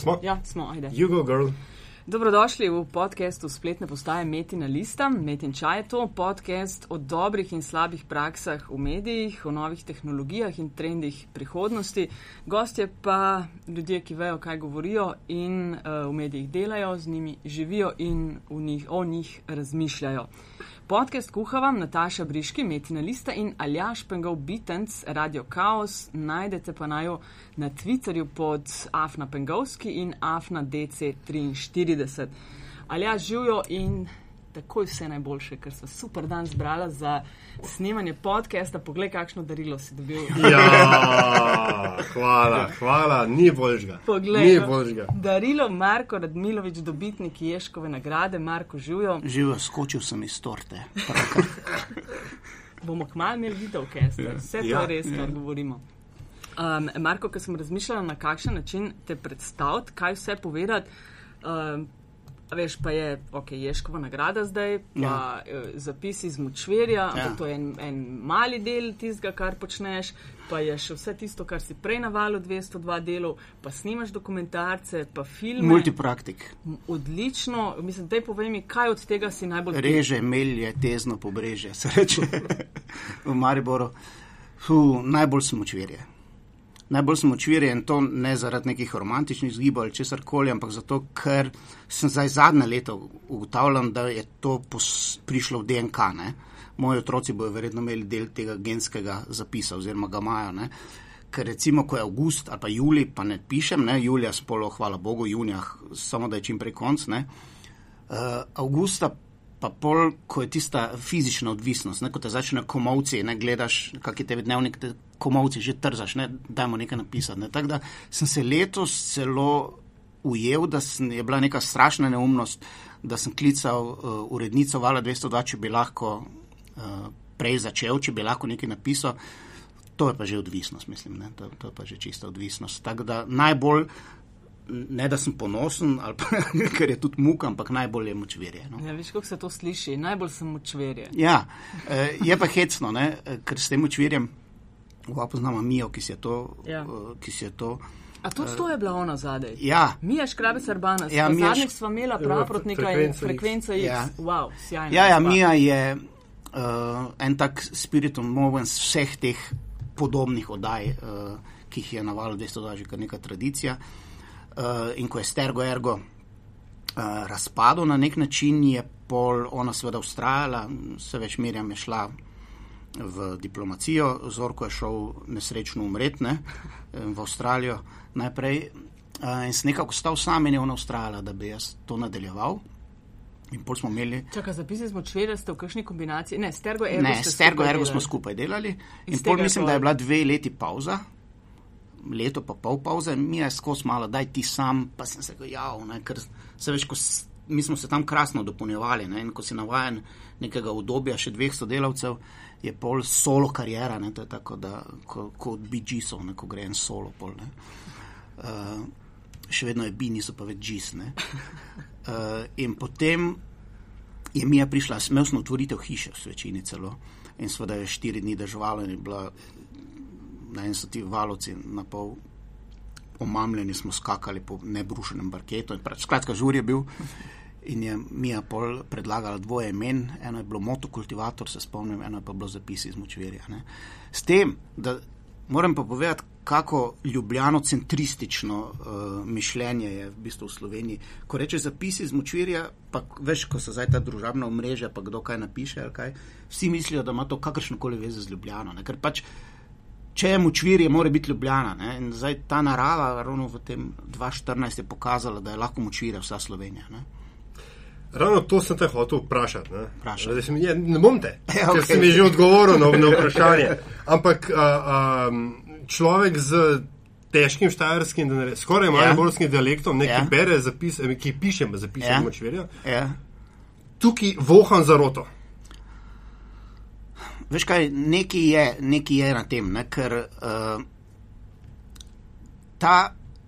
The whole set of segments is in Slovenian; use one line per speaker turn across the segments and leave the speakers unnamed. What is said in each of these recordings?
Smo?
Ja, smo, ajde.
You go, girl.
Dobrodošli v podkastu spletne postaje Metina Lista. Metin Čaj je to podcast o dobrih in slabih praksah v medijih, o novih tehnologijah in trendih prihodnosti. Gostje pa ljudje, ki vejo, kaj govorijo in uh, v medijih delajo, z njimi živijo in njih, o njih razmišljajo. Podcast kuhavam Nataša Briški, Metina Lista in Aljaš Pengov Bitenc, Radio Chaos. Najdete pa najo na Twitterju pod Afna Pengovski in Afna DC43. Aljaš živijo in takoj vse najboljše, ker so super dan zbrala za snemanje podcasta. Poglej, kakšno darilo si dobil.
Ja, hvala, hvala, ni boljžga.
Poglej,
Ni
no.
boljžga.
Darilo Marko Radmilovič, dobitnik Ješkove nagrade. Marko živijo.
Živo, skočil sem iz torte.
Bomo kmalo imeli video, kester. Vse to
Ja.
res, kar govorimo. Um, Marko, ko sem razmišljala, na kakšen način te predstaviti, kaj vse povedati. Um, veš, pa je, ok, Ješkova nagrada zdaj, pa ja. zapisi iz močverja, ampak
Ja.
to je en, en mali del tistega, kar počneš, pa je še vse tisto, kar si prej navalil, 202 delov, pa snimaš dokumentarce, pa filme.
Multipraktik.
Odlično, mislim, da povej mi, kaj od tega si najbolj
Reže, melje, tezno pobrežje, se reče v Mariboru. Fu, najbolj sem očvirje. Najbolj sem očvirje in to ne zaradi nekih romantičnih zgibov ali česar koli, ampak zato, ker sem zdaj zadnje leto ugotavljam, da je to prišlo v DNK. Ne? Moji otroci bodo verjetno imeli del tega genskega zapisa oziroma ga imajo. Ne? Ker recimo, ko je avgust ali pa julij, pa ne pišem, ne, julija spolo, hvala Bogu, junija, samo da je čim prej konc. Uh, avgusta pa pol, ko je tista fizična odvisnost, ne, ko te začne komovci, ne gledaš, kak je tebi dnevnik, te komovci že trzaš, ne, dajmo nekaj napisati. Ne. Tako da sem se letos celo ujel, da sem, je bila neka strašna neumnost, da sem klical uh, urednico Vala 202, če bi lahko uh, prej začel, če bi lahko nekaj napisal. To je pa že odvisnost, mislim, ne? To, to je pa že čista odvisnost. Tako da najbolj, ne da sem ponosen, ali pa, ker je tudi muka, ampak najbolj je močvirje. No?
Ja, veš, kako se to sliši, najbolj sem močverje.
Ja, eh, je pa hecno, ne? eh, ker s tem močvirjem, oba poznamo Mijo, ki si je to.
Ja.
eh, Ki si je to
A tudi to je bila ona zadaj?
ja,
Mija Škrabec Arbana,
Ja,
ja,
Mija
zadnjič sva imela
Ja,
prav proti nekaj
Frekvenca X.
Ja.
Wow, sjajno.
ja, ja. Mija je uh, en tak spiritum movens vseh teh podobnih oddaj, uh, ki jih je navalo 202 že kar neka tradicija. Uh, in ko je Stergo Ergo uh, razpadel na nek način, je pol ona seveda ustrajala, vse več merjam je šla v diplomacijo, Zorko je šel nesrečno umretne v Avstralijo najprej uh, in sem nekako stal sam in je ona ustrajala, da bi jaz to nadaljeval. In pol smo imeli
Čakaj, zapisi smo čvere, ste v kakšni kombinaciji? Ne, Stergo Ergo.
Ne, s Tergo
skupaj
Ergo
delali.
smo skupaj delali. In pol mislim, da je bila dve leti pauza, leto pa pol pauze, mi je skozi malo, daj ti sam, pa sem se rekel, ja, ne, ker se veš, ko s, mi smo se tam krasno dopolnjevali, ne, in ko si navajen nekega obdobja še dveh sodelavcev, je pol solo karijera, ne, to je tako, da ko, ko od BG-sov, ne, ko gre en solo pol, ne. Uh, še vedno je B, niso pa več G's, ne. Uh, in potem je Mija prišla, imel smo otvoritev hiše v Svečini celo in seveda je štiri dni držala in je bila, na en so ti valovci na pol omamljeni, smo skakali po nebrušenem parketu in skratka, žur je bil. In je Mija pol predlagala dvoje imen, eno je bilo motokultivator, se spomnim, eno je pa bilo zapisi iz močvirja. Ne. S tem, da moram pa povedati, kako ljubljano-centristično uh, mišljenje je v bistvu v Sloveniji. Ko rečeš zapisi iz močvirja, pa veš, ko so zdaj ta družabna omrežja, pa kdo kaj napiše ali kaj, vsi mislijo, da ima to kakršno koli veze z Ljubljano. Ne. Ker pač, če je močvirje, mora biti Ljubljana. Ne. In zdaj ta narava, ravno v tem 2014, je pokazala, da je lahko močvirje vsa Slovenija. Ne.
Ravno to sem te hotel vprašati. Ne,
Vprašaj.
Zdaj sem, je, ne bom te,
Ja,
ker
okej.
si mi že odgovoril na, na vprašanje. Ampak a, a, človek z težkim štajerskim, ne skoraj mariborskim dialektom, nekaj
Ja.
bere zapise, eh, ki piše zapise
Ja.
ja. močvirja,
Ja.
tukaj voham za roto.
Veš kaj, nekaj je, nekaj je na tem, ne? ker uh, ta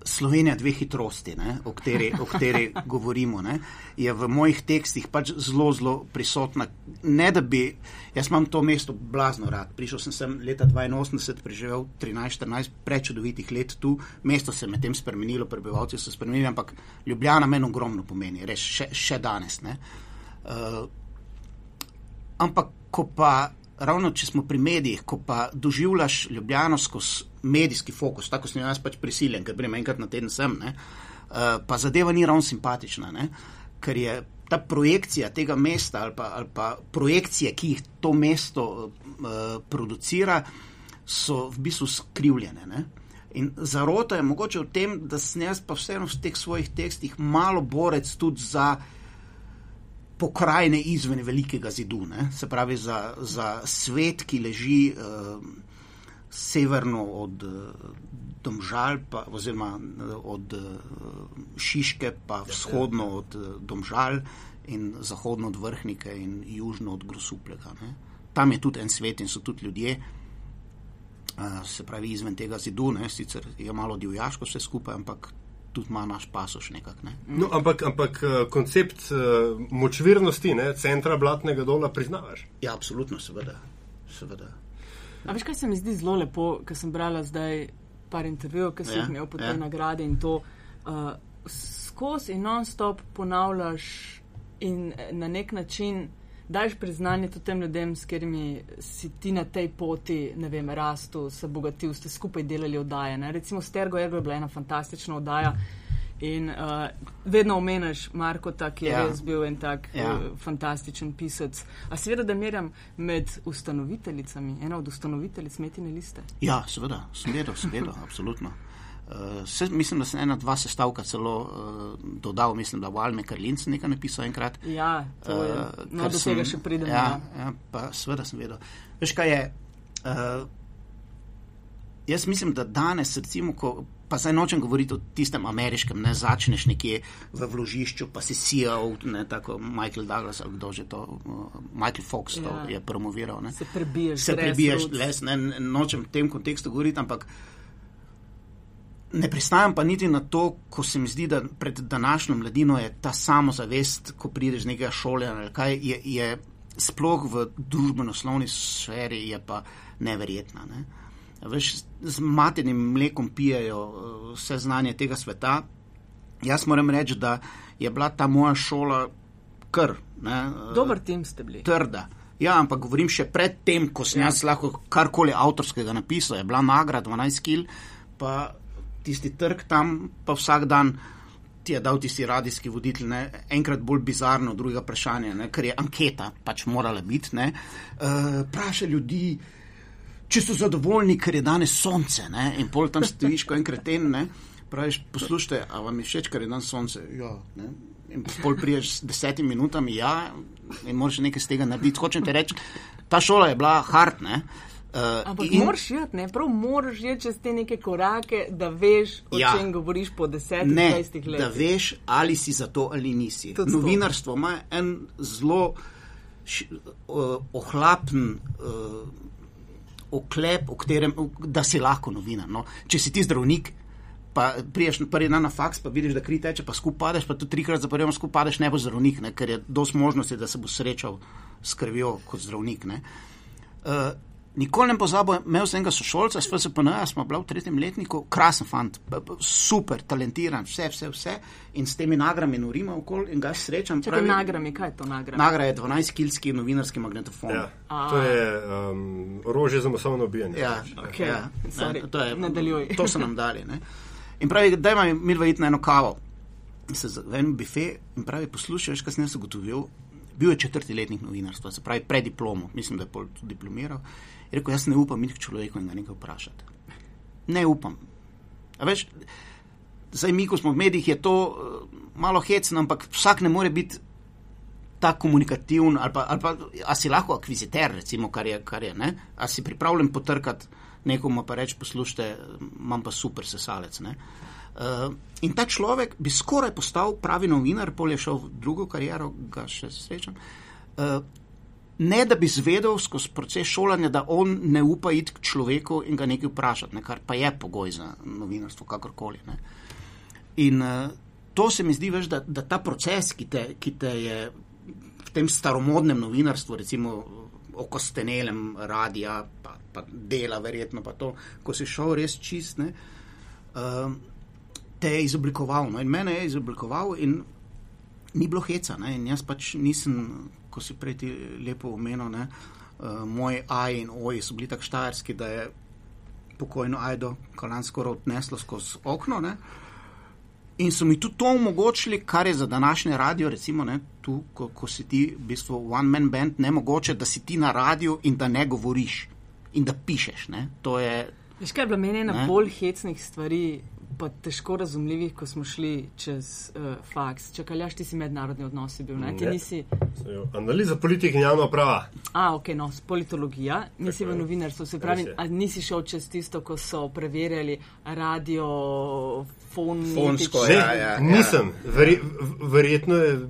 Slovenija dve hitrosti, ne, o kateri, o kateri govorimo, ne, je v mojih tekstih pač zelo, zelo prisotna. Ne da bi, jaz imam to mesto blazno rad. Prišel sem sem leta 82, preživel 13-14 prečudovitih let tu, mesto se je medtem spremenilo, prebivalci so se spremenili, ampak Ljubljana meni ogromno pomeni, res še, še danes. Uh, ampak ko pa ravno če smo pri medijih, ko pa doživljaš Ljubljano skozi medijski fokus, tako sem jaz pač prisiljen, ker grem enkrat na teden sem, ne, uh, pa zadeva ni ravno simpatična, ne, ker je ta projekcija tega mesta ali pa, ali pa projekcije, ki jih to mesto uh, producira, so v bistvu skrivljene. Ne. In zarota je mogoče v tem, da sem jaz pa vseeno v teh svojih tekstih malo borec tudi za pokrajine izven velikega zidu, ne? se pravi za, za svet, ki leži uh, severno od uh, Domžal, pa, oziroma uh, od uh, Šiške, pa vzhodno od uh, Domžal in zahodno od Vrhnike in južno od Grosuplega. Ne? Tam je tudi en svet in so tudi ljudje. Uh, se pravi, izven tega zidu, ne, sicer je malo divjaško vse skupaj, ampak tudi ima naš pasoš nekako. Ne.
No, ampak, ampak eh, koncept uh, močvirnosti, ne, centra blatnega dola, priznavaš?
Ja, absolutno, seveda. seveda.
A veš, kaj se mi zdi zelo lepo, ker sem brala zdaj par intervjujev, ki si jih ja, imel po tej ja. nagradi in to uh, skozi in non-stop ponavljaš in na nek način daš priznanje tudi tem ljudem, s katerimi si ti na tej poti, ne vem, rastu, se bogatil, ste skupaj delali oddaje. Ne? Recimo Stergo Ergo je bila ena fantastična oddaja. In uh, vedno omeniš Marko, ki je ja. res bil en tak ja. uh, fantastičen pisec. A seveda, da merjam med ustanoviteljicami, ena od ustanoviteljic Metine liste.
Ja, seveda, seveda, seveda, absolutno. Uh, se, mislim, da sem ena, dva sestavka celo uh, dodal, mislim, da v Alme Karlince nekaj napisal enkrat.
Ja, to je, uh, no, do tega še pridem.
Ja, ja. ja, pa seveda sem vedel. Veš kaj je? Uh, jaz mislim, da danes, recimo, ko, pa zdaj nočem govoriti o tistem ameriškem, ne začneš nekje v vložišču, pa si sijal, ne tako Michael Douglas ali kdo že to, uh, Michael Fox to ja. je promoviral. Ne.
Se prebiješ.
Se prebiješ, les, ne, nočem v tem kontekstu govoriti, ampak. Ne pristajam pa niti na to, ko se mi zdi, da pred današnjo mladino je ta samozavest, ko prideš z nekega šole ali kaj, je, je sploh v družbeno-slovni sferi je pa neverjetna. Ne? Veš, z maternim mlekom pijejo uh, vse znanje tega sveta. Jaz moram reči, da je bila ta moja šola kar. Ne,
uh, Dober tim ste bili.
Trda. Ja, ampak govorim še pred tem, ko sem ja. jaz lahko karkoli avtorskega napisal. Je bila nagrada 12 kil, pa tisti trg tam, pa vsak dan ti je dal tisti radijski voditelj, ne? enkrat bolj bizarno, druga vprašanje, ne? ker je anketa pač morala biti. Vprašaj uh, ljudi, če so zadovoljni, ker je danes sonce ne? in pol tam stojiš, ko enkrat ten, ne? praviš, poslušajte, a vam je všeč, ker je danes sonce. Ja, ne? In pol priješ s desetimi minutami, ja, in moraš nekaj z tega narediti. Hočem ti reči, ta šola je bila hard, ne?
Uh, Ampak in, moraš iti, ne? prav moraš iti čez te neke korake, da veš, o ja, čem govoriš po desetih, dvajsetih letih.
Da veš, ali si za to ali nisi. Tudi Novinarstvo ima en zelo š, uh, ohlapen uh, oklep, katerem, da si lahko novinar. No? Če si ti zdravnik. Pa priješ prvi dan na faks, pa vidiš, da kri teče, pa skupaj padeš, pa tudi trikrat zaporjeno skupaj padeš, ne bo zdravnik, ne? ker je dosti možnosti, da se bo srečal s krvjo kot zdravnik. Uh, Nikoli ne pozabo, imel sem enega sošolca, s FSPN, smo bili v tretjem letniku, krasen fant, super, talentiran, vse, vse, vse. In s temi nagrami norimo okoli in ga srečam.
Če pravi nagrami, kaj je to nagrada?
Nagrada je 12-kilski novinarski magnetofon.
Ja. To je um, orožje za masovno ubijanje.
Ja,
okay. ja.
Ne, to, je, to so nam dali. Ne. In pravi, da ima mi dva iti na eno kavo, se v en bife in pravi, poslušaj, kaj sem jaz ugotovil. Bil je četrti letnik novinarstva, se pravi pred diplomo, mislim, da je pol diplomiral. Je rekel, jaz ne upam iti k človeku in ga nekaj vprašati. Ne upam. Veš, zdaj, mi, ko smo v medijih, je to uh, malo hecno, ampak vsak ne more biti tako komunikativen, ali pa, ali pa a si lahko akviziter, recimo, kar je, kar je, ne? a si pripravljen potrkati nekomu pa reči, poslušajte, imam pa super sesalec. Uh, in ta človek bi skoraj postal pravi novinar, pol je šel v drugo kariero, ga še srečam. Uh, ne da bi zvedel skozi proces šolanja, da on ne upa iti k človeku in ga nekaj vprašati, ne, kar pa je pogoj za novinarstvo, kakorkoli. Ne. In uh, to se mi zdi, veš, da, da ta proces, ki te, ki te je v tem staromodnem novinarstvu, recimo okostenelem radija, pa, pa dela, verjetno pa to, ko si šel res čist, ne, uh, te je izoblikoval. No, in mene je izoblikoval, ni bilo heca. Ne, in jaz pač nisem, ko si prej ti lepo omenil, ne, uh, moj aj in oj so bili tako štajerski, da je pokojno ajdo kolansko odneslo skozi okno. Ne, In so mi tudi to omogočili, kar je za današnje radio, recimo, ne, tu, ko, ko si ti, v bistvu, one man band, ne mogoče, da si ti na radiju in da ne govoriš in da pišeš. Ne. To je.
Veš, kaj je bila meni ena bolj hecnih stvari pa težko razumljivih, ko smo šli čez uh, faks. Čakaljaš, ti si mednarodni odnosi bil, ne? Ti nisi.
Analiza politike in javno prava.
A, ok, no, politologija, nisi v novinarstvu, se pravi, a nisi šel čez tisto, ko so preverjali radio, fon.
Fonsko, ja, ja, ja.
Nisem, Verje, verjetno je uh,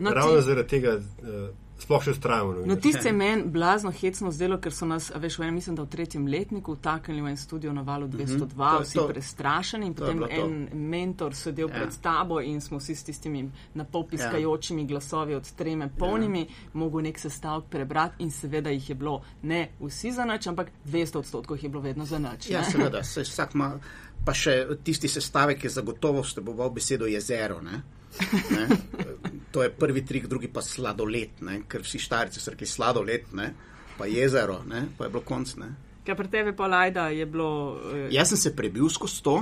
no, ravno ti... zaradi tega. Uh, sploh še ustrajamo.
No, tisti je meni blazno hecno zdelo, ker so nas, veš, v enem, mislim, da v tretjem letniku vtaknili v en studio na valu 202, mm -hmm. vsi to, prestrašeni in potem en mentor sedel ja. pred tabo in smo vsi s tistimi napopiskajočimi ja. glasovi od treme polnimi, ja. mogel nek sestavek prebrati in seveda jih je bilo ne vsi za nič, ampak 200 odstotkov jih je bilo vedno za nič.
Ja, seveda, se vsak ima. Pa še tisti sestavek je zagotovo vseboval besedo jezero. Ne? Ne? To je prvi trik, drugi pa sladoled, ne? ker vsi štarici so rekli sladoled, ne? pa jezero, ne? pa je bilo konc. Ne?
Kaj pri tebi pa lajda je bilo?
Eh... Jaz sem se prebil skozi to,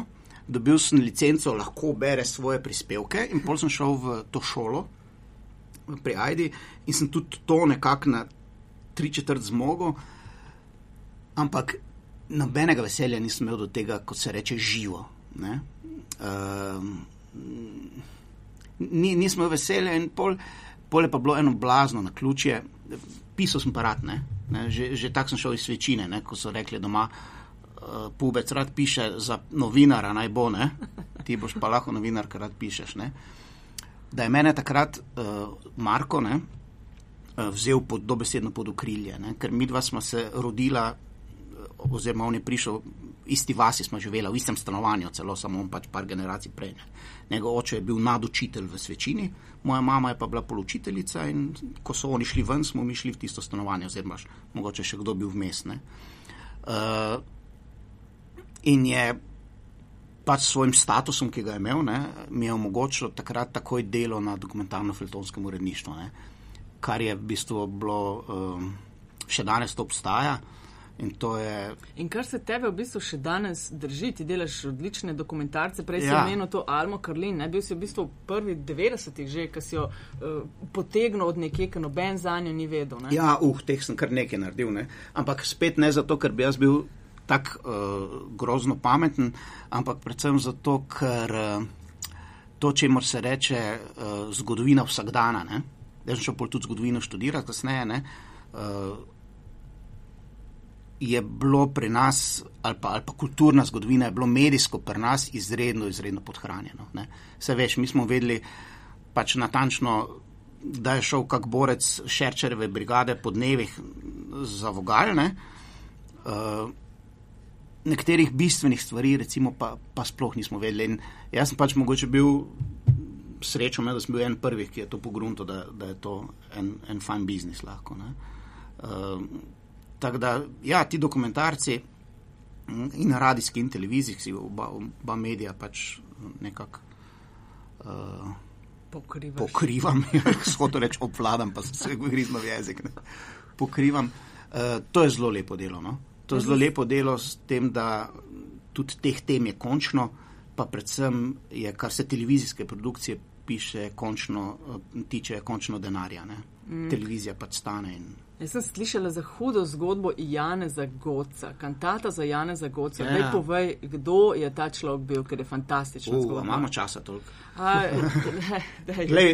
dobil sem licenco, lahko bere svoje prispevke in pol sem šel v to šolo pri Aidi in sem tudi to nekako na tri četrt zmogo, ampak nobenega veselja nisem imel do tega, kot se reče, živo. Um, ni, nismo veseli in pol, pol je pa bilo eno blazno na ključje. Pisal sem parat, ne? Ne? že, že tako sem šel iz svečine, ne? ko so rekli doma, uh, pubec rad piše za novinara, naj bo, ne? ti boš pa lahko novinar, ker rad pišeš. Ne? Da je mene takrat uh, Marko ne? uh, vzel pod, dobesedno pod okrilje, ne? ker mi dva smo se rodila, oziroma on je prišel isti vasi smo živeli, v istem stanovanju, celo samo pač par generacij prej. Ne. Njegov oče je bil nadučitelj v svečini, moja mama je pa bila polučiteljica in ko so oni šli ven, smo mi šli v tisto stanovanje, oziroma mogoče še kdo bil vmes. Uh, in je pač s svojim statusom, ki ga je imel, ne, mi je omogočilo takrat takoj delo na dokumentarno-filtonskem uredništvu, ne, kar je v bistvu bilo, um, še danes to obstaja. In, je...
in kar se tebe v bistvu še danes drži, ti delaš odlične dokumentarce. Prej ja. si omenil to Almo Karlin, ne bil si v bistvu v prvih 90-ih že, ki si jo uh, potegnil od nekje, ker noben za njo ni vedel. Ne?
Ja, uh, teh sem kar nekaj naredil. Ne? Ampak spet ne zato, ker bi jaz bil tako uh, grozno pameten, ampak predvsem zato, ker uh, to, če mora se reče, uh, zgodovina vsakdana. Ne? Jaz sem šel tudi zgodovino študirati kasneje. Uh, je bilo pri nas, ali pa, ali pa kulturna zgodovina, je bilo medijsko pri nas izredno, izredno podhranjeno. Ne. Se veš, mi smo vedeli pač natančno, da je šel kak borec Šerčereve brigade po dnevih za vogaljne. Uh, nekaterih bistvenih stvari, recimo, pa, pa sploh nismo vedeli. In jaz sem pač mogoče bil srečen, da sem bil en prvih, ki je to pogrunto, da, da je to en, en fajn biznis lahko. Uh, Tako da, ja, ti dokumentarci in na radijski in televiziji, ki oba, oba medija pač nekako uh, pokrivam, hoče reči obvladam, pa se grizno v jezik. Ne. Pokrivam. Uh, to je zelo lepo delo. No? To je zelo mhm. lepo delo s tem, da tudi teh tem je končno, pa predvsem je, kar se televizijske produkcije piše, končno, uh, tiče končno denarja. Mm. Televizija pač stane in
Jaz sem slišala za hudo zgodbo Jana Zagoca, kantata za Jana Zagoca. Ja. Naj povej, kdo je ta človek bil, ker je fantastičen.
Uh, imamo časa toliko.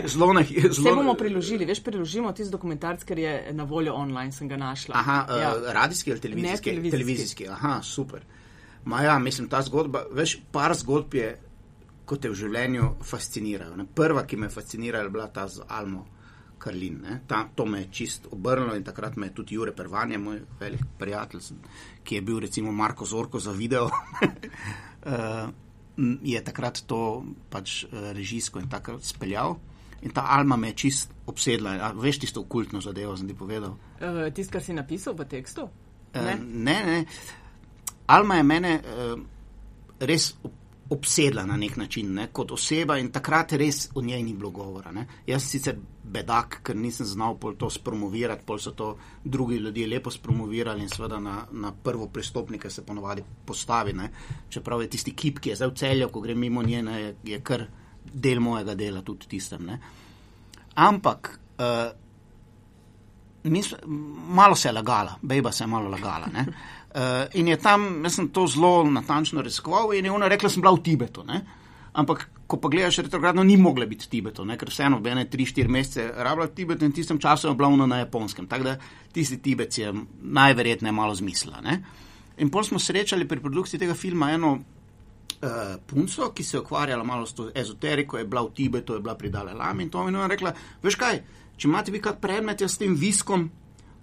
Zelo na hitro. Vse bomo priložili, veš, priložimo tisti dokumentarc, ker je na voljo online, sem ga našla.
Aha, ja. uh, radijski ali televizijski?
televizijski?
Televizijski, aha, super. Maja, mislim, ta zgodba, veš, par zgodb je, kot te v življenju fascinirajo. Prva, ki me fascinira, je bila ta z Almo. Karlin. Ta, to me je čist obrnilo in takrat me je tudi Jure Pervanje, moj velik prijatelj, ki je bil recimo Marko Zorko za video. uh, je takrat to pač uh, režijsko in tako speljal. In ta Alma me je čist obsedla. A, veš tisto okultno zadevo, sem ti povedal.
Uh, Tisto, kar si napisal v tekstu?
Ne, ne. ne. Alma je mene uh, res obsedla na nek način, ne, kot oseba in takrat res o njej ni bilo govora. Ne. Jaz sicer bedak, ker nisem znal pol to spromovirati, pol so to drugi ljudje lepo spromovirali in seveda na, na prvo pristopnike se ponovadi postavi. Ne. Čeprav je tisti kip, ki je zdaj v celju, ko gre mimo nje, ne, je, je kar del mojega dela tudi tistem. Ne. Ampak. Uh, Mis, malo se je lagala, bejba se je malo lagala. Uh, in je tam, jaz sem to zelo natančno raziskoval, in je ona rekla, da sem bila v Tibetu. Ne? Ampak, ko pa gledaš retrogradno, ni mogla biti v Tibetu, ne? ker vseeno, v ene 3-4 mesece rabila v Tibetu in tistem času je bila ona na japonskem. Tako da tisti Tibet je najverjetneje malo zmislila. Ne? In pol smo srečali pri produkciji tega filma eno uh, punco, ki se je ukvarjala malo s to ezoteriko, je bila v Tibetu, je bila pri Dalai Lami in to mi je rekla, veš kaj če imate vi kak predmet, jaz s tem viskom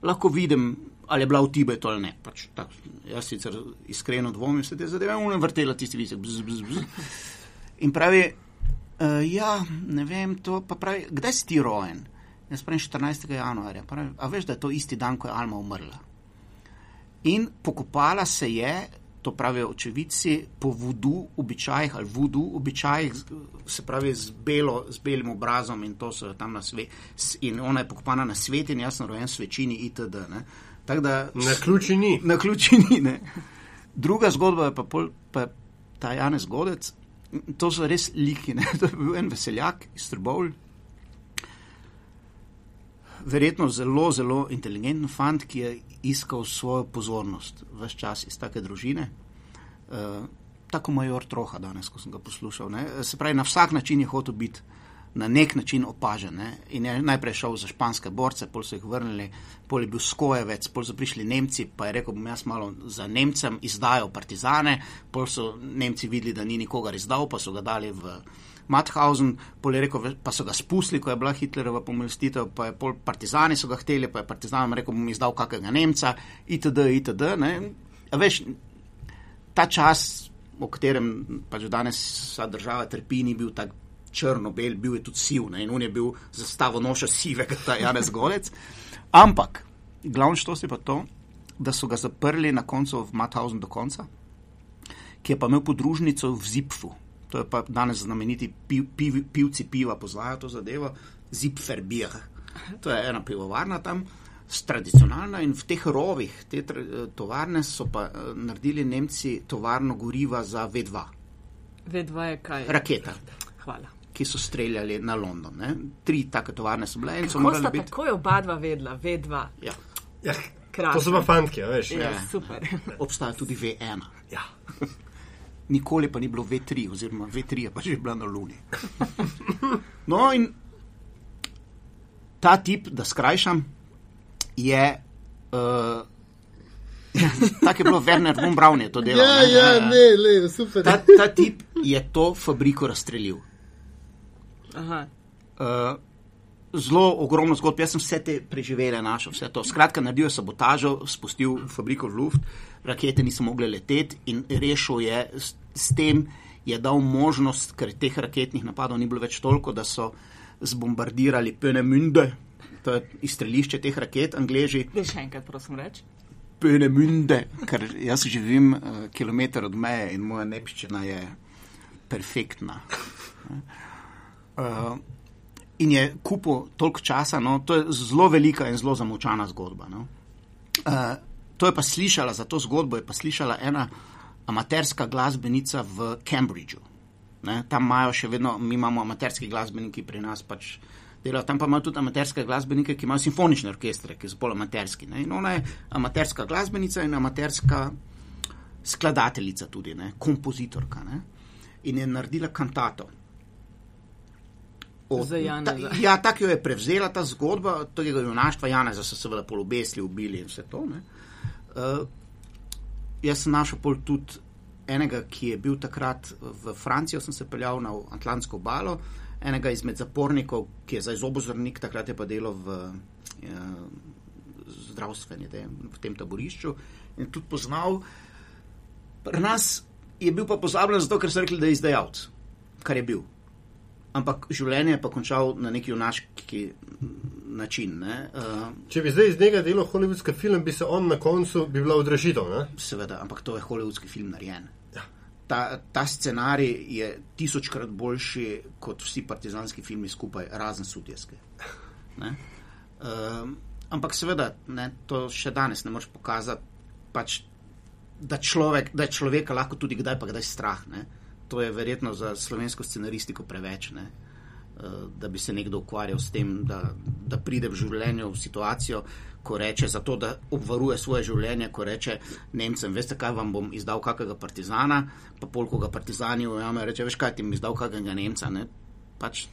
lahko vidim, ali je bila v Tibetu ali ne. Pač, tak, jaz sicer iskreno dvomim, se te zadeve, unem vrtela tisti visek. Bzz, bzz, bzz. In pravi, uh, ja, ne vem, to pa pravi, kdaj si ti rojen? Jaz pravim 14. januarja. Pravi, a veš, da je to isti dan, ko je Alma umrla. In pokopala se je to pravijo očevici, po vudu, običajih ali vudu, običajih, se pravi z, belo, z belim obrazom in to so tam na svetu. In ona je pokopana na svet in jaz sem rojen svečini itd. Da,
na ključi ni.
Na ključi ni. Ne. Druga zgodba je pa, pol, pa ta Janez Godec. To so res liki. Ne. To je bil en veseljak iz Trbovl. Verjetno zelo, zelo inteligenten fant, ki je iskal svojo pozornost, vse čas iz take družine. Uh, tako major troha danes, ko sem ga poslušal. Ne? Se pravi, na vsak način je hotel biti na nek način opažen. Ne? In je najprej šel za španske borce, pol so jih vrnili, pol je bil skojevec, pol so prišli Nemci, pa je rekel, bom jaz malo za Nemcem izdajal partizane, pol so Nemci videli, da ni nikogar izdal, pa so ga dali v. Mauthausen, rekel, pa so ga spustili, ko je bila Hitlerova pomilostitev, pa je pol partizani so ga hteli, pa je partizanom rekel, bom izdal kakega Nemca, itd. itd. Veš, ta čas, o katerem pač danes vsa država trpi, ni bil tako črno-bel, bil je tudi siv ne? in on je bil zastavo noša sivega, ta Janez Golec. Ampak, glavno što si pa to, da so ga zaprli na koncu v Mauthausen do konca, ki je pa imel podružnico v Zipfu to je pa danes znameniti piv, piv, pivci piva, poznajo to zadevo, Zipferbier. To je ena pivovarna tam, tradicionalna in v teh rovih, te tovarne so pa eh, naredili Nemci tovarno goriva za V2.
V2 je kaj?
Raketa.
Hvala.
Ki so streljali na London. Ne? Tri take tovarne so bile.
Kako sta biti... tako oba dva vedela, V2?
Ja.
Ja, to so pa fantke, veš.
Ja, super.
Obstaja tudi V1.
Ja
nikoli pa ni bilo V3, oziroma V3 je pa že bila na Luni. No, in ta tip, da skrajšam, je. Uh, Tako je bilo, Werner von Braun je to delal.
Ja, ne, ja, ne, ne, super.
Ta, ta tip je to fabriko razstrelil.
Uh,
zelo ogromno zgodb, jaz sem vse te preživele, našel vse to. Skratka, naredil je sabotažo, spustil fabriko v luft, rakete niso mogle leteti in rešil je s, s tem, je dal možnost, ker teh raketnih napadov ni bilo več toliko, da so zbombardirali Pönemünde, to je izstrelišče teh raket, angleži.
Še enkrat, prosim, reči.
Pönemünde, ker jaz živim uh, kilometr od meje in moja nepščina je perfektna. Uh, in je kupil toliko časa. No, to je zelo velika in zelo zamočana zgodba. No. Uh, to je pa slišala, za to zgodbo je pa slišala ena amaterska glasbenica v Cambridgeu. Ne, tam imajo še vedno, mi imamo amaterski glasbeniki pri nas pač. Delajo, tam pa imajo tudi amaterske glasbenike, ki imajo simfonične orkestre, ki so bolj amaterski. Ne. In ona je amaterska glasbenica in amaterska skladateljica, tudi ne, kompozitorka. Ne. In je naredila kantato
od ta,
ja, tako jo je prevzela ta zgodba, tega junaštva, Janeza so seveda polobesli, ubili in vse to. Uh, jaz sem našel pol tudi enega, ki je bil takrat v Francijo, sem se peljal na Atlantsko balo, enega izmed zapornikov, ki je zdaj zobozornik, takrat je pa delal v uh, zdravstveni, v tem taborišču in tudi poznal. Pri nas je bil pa pozabljen zato, ker so rekli, da je izdajalec, kar je bil. Ampak življenje je pa končal na neki junaški način. Ne? Uh,
Če bi zdaj iz njega delal holivudski film, bi se on na koncu bi bila odrežitev. Ne?
seveda, ampak to je holivudski film narejen.
Ja.
Ta, ta scenarij je tisočkrat boljši kot vsi partizanski filmi skupaj, razen sudjeske. Um, ampak seveda, ne, to še danes ne moreš pokazati, pač, da, človek, da je človeka lahko tudi kdaj pa kdaj strah. Ne. To je verjetno za slovensko scenaristiko preveč. Ne. Uh, da bi se nekdo ukvarjal s tem, da, da pride v življenju v situacijo, ko reče, zato da obvaruje svoje življenje, ko reče Nemcem, veste kaj, vam bom izdal kakega partizana, pa polko ga partizani ujame, reče, veš kaj, ti mi izdal kakega Nemca. Ne? Pač,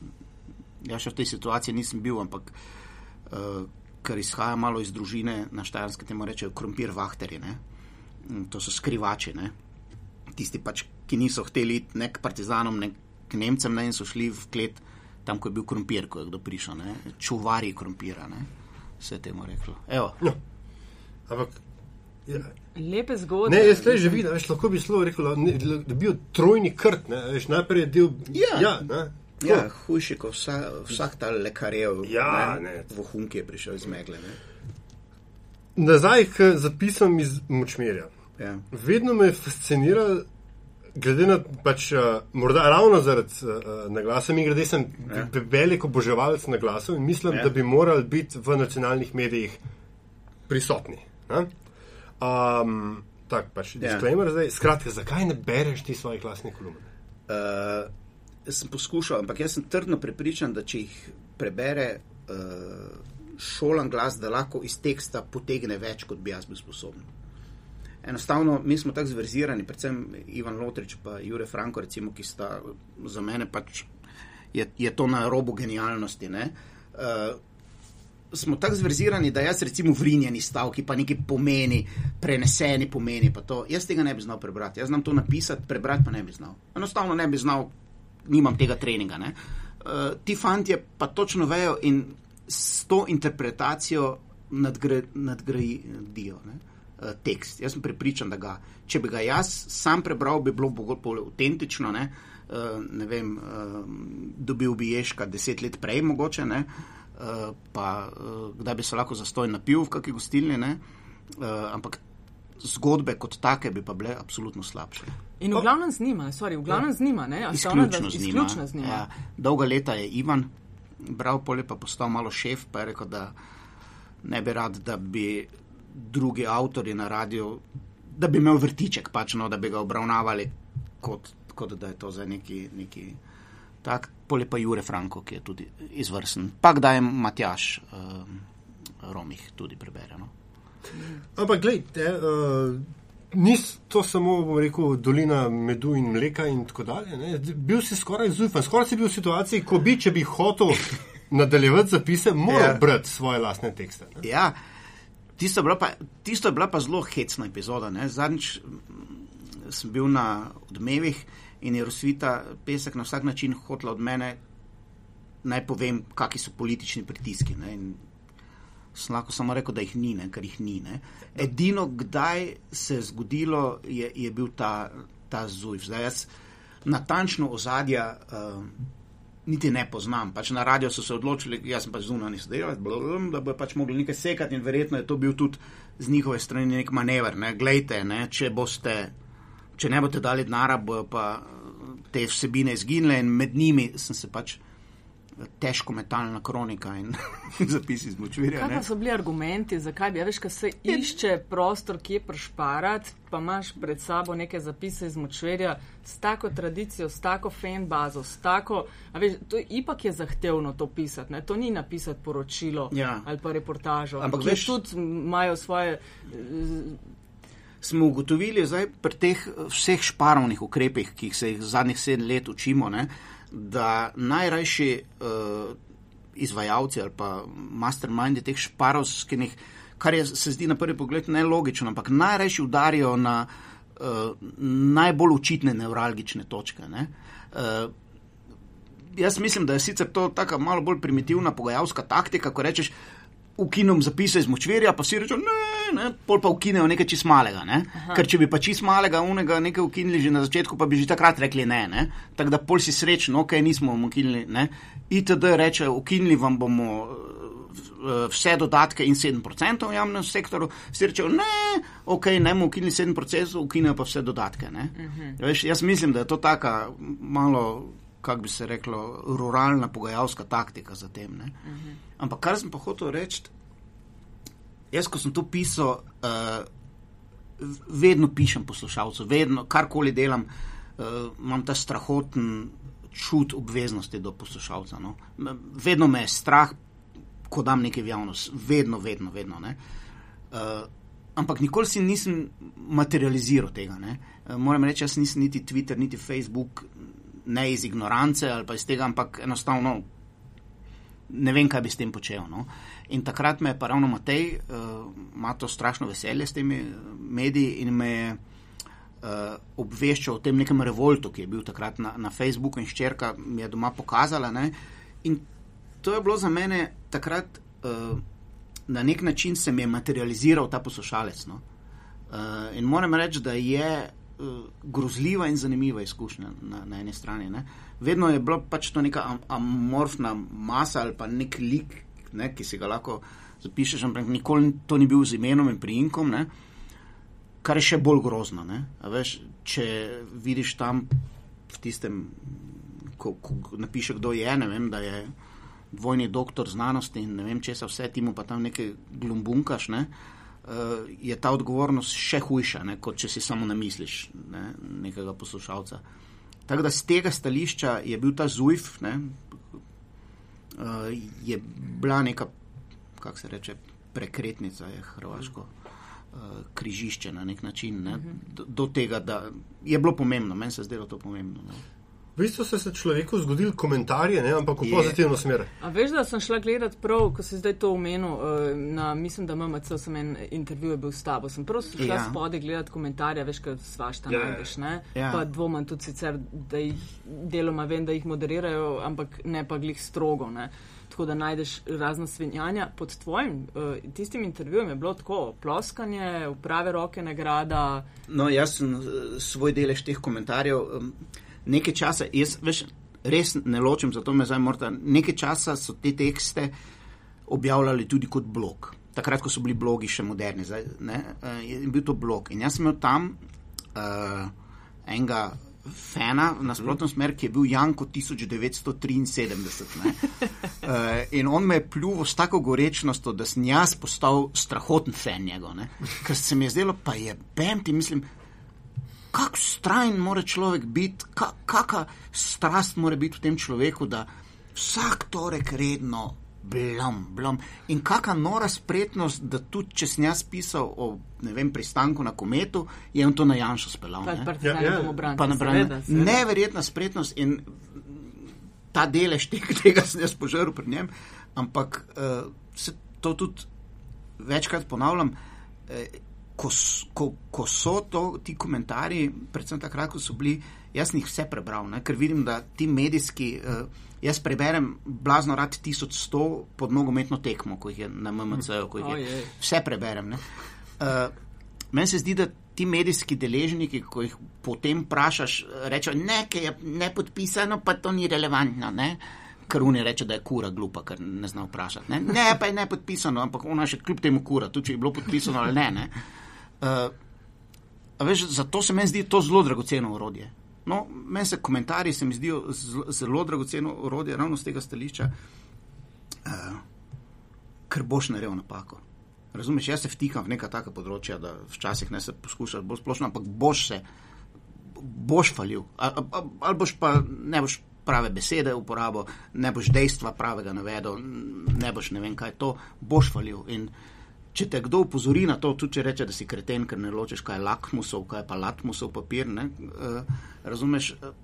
ja, še v tej situaciji nisem bil, ampak uh, ker izhaja malo iz družine, na Štajarskem temu rečejo krompir vahterji, ne? to so skrivači, ne? tisti pač, ki niso hteli iti ne k partizanom, ne k Nemcem, ne in so šli v klet tam, ko je bil krompir, ko je kdo prišel, ne? čuvari krompira. Ne? Vse temu reklo. Evo.
No. Ampak. Ja.
Lepe zgodbe.
Ne, jaz le že vidim, veš, lahko bi slovo rekel, ne, da bi bil trojni krt, ne, veš, najprej je del.
Ja.
ja, ne,
Ja, hujši kot vsa, vsak ta lekarjev,
Ja,
ne,
ne.
vohun, ki je prišel iz megle. Ne.
Nazaj k zapisom iz močmirja.
Ja.
Vedno me je fasciniralo, glede na pač, uh, morda ravno zaradi uh, naglasa, mi grede sem
Ja.
velik oboževalec naglasov in mislim,
Ja.
ja. da bi morali biti v nacionalnih medijih prisotni. ne. Um, tak pač,
Ja.
disclaimer zdaj. Skratka, zakaj ne bereš ti svojih lastnih kolumn?
Uh, jaz sem poskušal, ampak jaz sem trdno prepričan, da če jih prebere uh, šolan glas, da lahko iz teksta potegne več, kot bi jaz bil sposoben. Enostavno, mi smo tako zverzirani, predvsem Ivan Lotrič in Jure Franko, recimo, ki sta za mene pač je, je to na robu genialnosti. ne. Uh, smo tako zverzirani, da jaz recimo vrinjeni stavki, pa nekaj pomeni, preneseni pomeni. pa To, jaz tega ne bi znal prebrati. Jaz znam to napisati, prebrati pa ne bi znal. Enostavno ne bi znal, nimam tega treninga. ne. Uh, ti fanti pa točno vejo in s to interpretacijo nadgre, nadgradijo ne, tekst. Jaz sem prepričan, da ga, če bi ga jaz sam prebral, bi bilo bolj avtentično. Ne, uh, ne vem, uh, dobil bi ježka deset let prej, mogoče. Ne, uh, pa uh, kdaj bi se lahko zastoj napil v kakšni gostilni. Ne, uh, ampak zgodbe kot take bi pa bile absolutno slabše.
In v glavnem z njima, sorry, v glavnem z njima, ne? Sta ona dva-
Izključno z njima.
Izključno z njima.
Ja, dolga leta je Ivan bral, pol je pa postal malo šef, pa je rekel, da ne bi rad, da bi drugi avtori na radiju, da bi imel vrtiček, pač, no, da bi ga obravnavali kot, kot da je to za neki. neki Tak, pol je pa Jure Franko, ki je tudi izvrsten. Pa kdaj je Matjaš um, Romih tudi prebere. No?
Ampak, gledaj, uh, ni to samo, bom rekel, dolina medu in mleka in tako dalje. Ne? Bil si skoraj zujfan, skoraj si bil v situaciji, ko bi, če bi hotel nadaljevati zapise, moral
Ja.
brati svoje lastne tekste. Ne?
Ja, tisto je pa, tisto je bila pa zelo hecna epizoda. Ne? Zadnjič mm, sem bil na odmevih in je Rosvita pesek na vsak način hotela od mene, naj povem, kakšni so politični pritiski. Ne? In sem lahko samo rekel, da jih ni, ne? ker jih ni. Ne? Edino, kdaj se je zgodilo, je, je bil ta, ta zujf. Zdaj jaz natančno ozadja. Uh, niti ne poznam. Pač na radiju so se odločili, jaz pač zunanji sodelavec, blablabla, da bo pač mogli nekaj sekati in verjetno je to bil tudi z njihove strani nek manever. Ne. Glejte, ne, če, boste, če ne boste dali denara, bojo pa te vsebine izginile in med njimi sem se pač težko metalna kronika in zapisi iz močvirja.
Kaj so bili argumenti, zakaj bi, ja, veš, kaj se išče prostor, kje prešparati, pa imaš pred sabo neke zapise iz močverja s tako tradicijo, s tako fan bazo, s tako, a veš, to je ipak je zahtevno to pisati, ne? to ni napisati poročilo
Ja.
ali pa reportažo,
Ampak veš-
tudi imajo svoje,
smo ugotovili zdaj pri teh eh, vseh šparovnih ukrepih, ki jih se jih zadnjih sedem let učimo, ne, da najrajši uh, izvajalci ali pa mastermindi teh šparovskih, kar je, se zdi na prvi pogled nelogično, ampak najrajši udarijo na uh, najbolj očitne nevralgične točke. Ne. Uh, Jaz mislim, da je sicer to tako malo bolj primitivna pogajalska taktika, ko rečeš, ukinem zapise iz močvirja, pa si rečejo, ne, ne, pol pa ukinejo nekaj čist malega. Ne? Ker če bi pa čist malega unega nekaj ukinili že na začetku, pa bi že takrat rekli ne. ne? Tako da pol si srečen, ok, nismo ukinili. Ne? ITD reče, ukinili vam bomo eh, vse dodatke in 7% v javnem sektorju, si rečejo, ne, ok, ne bomo ukinili 7%, ukinejo pa vse dodatke. Uh -huh. Veš, jaz mislim, da je to taka malo, kako bi se reklo, ruralna pogajalska taktika za tem. Uh -huh. Ampak kar sem pa hotel reči, jaz, ko sem to pisal, uh, vedno pišem poslušalcu, vedno, karkoli delam, uh, imam ta strahoten čut obveznosti do poslušalca. No. Vedno me je strah, ko dam nekaj v javnost, vedno, vedno, vedno. Uh, ampak nikoli si nisem materializiral tega. Uh, moram reči, jaz nisem niti Twitter, niti Facebook, ne iz ignorance ali pa iz tega, ampak enostavno ne vem, kaj bi s tem počel. No. In takrat me je pa ravno Matej, uh, ima to strašno veselje s temi mediji in me je uh, obveščal o tem nekem revoltu, ki je bil takrat na, na Facebooku in ščerka mi je doma pokazala. Ne? In to je bilo za mene takrat uh, na nek način se mi je materializiral ta poslušalec. No? Uh, in moram reči, da je uh, grozljiva in zanimiva izkušnja na, na eni strani. Ne? Vedno je bila pač to neka am amorfna masa ali pa nek lik, ne, ki si ga lahko zapišeš, ampak nikoli to ni bil z imenom in priimkom. Uh, kar je še bolj grozno. Veš, če vidiš tam v tistem, ko, ko napiše, kdo je, ne vem, da je dvojni doktor znanosti in ne vem, če se vse timo, pa tam nekaj glumbunkaš, ne, uh, je ta odgovornost še hujša, ne, kot če si samo namisliš ne, nekega poslušalca. Tako da z tega stališča je bil ta zujf, ne, uh, je bila neka, kako se reče, prekretnica, je hrvaško. Eh, križišče na nek način, ne? do, do tega, da je bilo pomembno, meni se je zdelo to pomembno. Ne?
V bistvu so se človeku zgodili komentarje, ne? ampak v je. pozitivno smer.
A veš, da sem šla gledat prav, ko si zdaj to omenil, eh, na, mislim, da MMC sem en intervju bil s tabo. Sem prav šla ja. spode gledat komentarje, veš, kaj svašta ja. najdeš, ne? Ja. Pa dvomam tudi sicer, da jih deloma vem, da jih moderirajo, ampak ne pa glih strogo, ne? tako da najdeš razna svinjanja. Pod tvojim uh, tistim intervjujem je bilo tako ploskanje, v prave roke nagrada.
No, jaz sem uh, svoj delež teh komentarjev. Um, nekaj časa, jaz veš, res ne ločim, zato me zdaj morda. Nekaj časa so te tekste objavljali tudi kot blog. Takrat, ko so bili blogi še moderni, zdaj, ne, uh, je bil to blog. In jaz sem imel tam uh, enega fena v nasprotno smer, ki je bil Janko 1973. uh, in on me je pljuval s tako gorečnostjo, da sem jaz postal strahoten fan njegov. Ker se mi je zdelo, pa je bem ti, mislim, kako strajen mora človek biti, kakšna strast mora biti v tem človeku, da vsak torek redno blam, blam. In kakšna nora spretnost, da tudi če sem jaz pisal o vem, pristanku na kometu, je on to na Janšu speljal.
Ne? Ja, ja. Pa na
Branu. Neverjetna spretnost in ta delež tega, tega sem jaz požrl pri njem, ampak uh, se to tudi večkrat ponavljam. Uh, Ko, ko, ko so to, ti komentarji, predvsem takrat, ko so bili, jaz jih vse prebral, ne? ker vidim, da ti medijski uh, Jaz preberem blazno rad 1100 pod nogometno tekmo, ko jih je na MMC-ju, ko jih je. Vse preberem. Uh, Meni se zdi, da ti medijski deležniki, ko jih potem vprašaš, rečejo, ne, ker je nepodpisano, pa to ni relevantno. Ne? Ker oni reče, da je kura glupa, ker ne zna vprašati. Ne? ne, pa je ne podpisano, ampak ona še kljub temu kura, tudi če je bilo podpisano ali ne. ne? Uh, veš, zato se meni zdi to zelo dragoceno urodje. No, meni se komentarji se mi zdijo zelo dragoceno orodje, ravno z tega stališča, uh, ker boš naredil napako. Razumeš, jaz se vtikam v neka taka področja, da včasih ne se poskušaš bolj splošno, ampak boš se, boš falil. Ali, ali boš pa ne boš prave besede uporabil, ne boš dejstva pravega navedel, ne boš ne vem kaj to, boš falil. In, uh, če te kdo upozori na to, tudi če reče, da si kreten, ker ne ločeš, kaj je lakmusov, kaj je pa latmusov papir, ne, uh, razumeš, uh,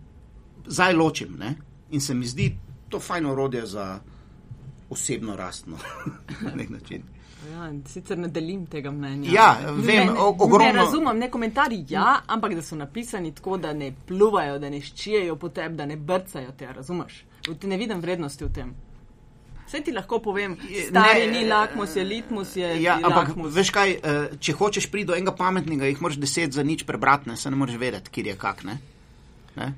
zdaj ločim ne, in se mi zdi to fajno orodje za osebno rastno na nek način.
Ja, sicer ne delim tega mnenja.
Ja, vem, ne, ogromno...
ne razumem, ne komentarji, ja, ampak da so napisani tako, da ne pluvajo, da ne ščijejo po tebi, da ne brcajo te, razumeš? Ne vidim vrednosti v tem. Vse ti lahko povem, stari
ne,
ni lakmus, je litmus, je
Ja, ampak
lakmus.
veš kaj, eh, če hočeš priti do enega pametnega, jih moraš deset za nič prebrati, ne, se ne moreš vedeti, kje je kak. Ne? Ne?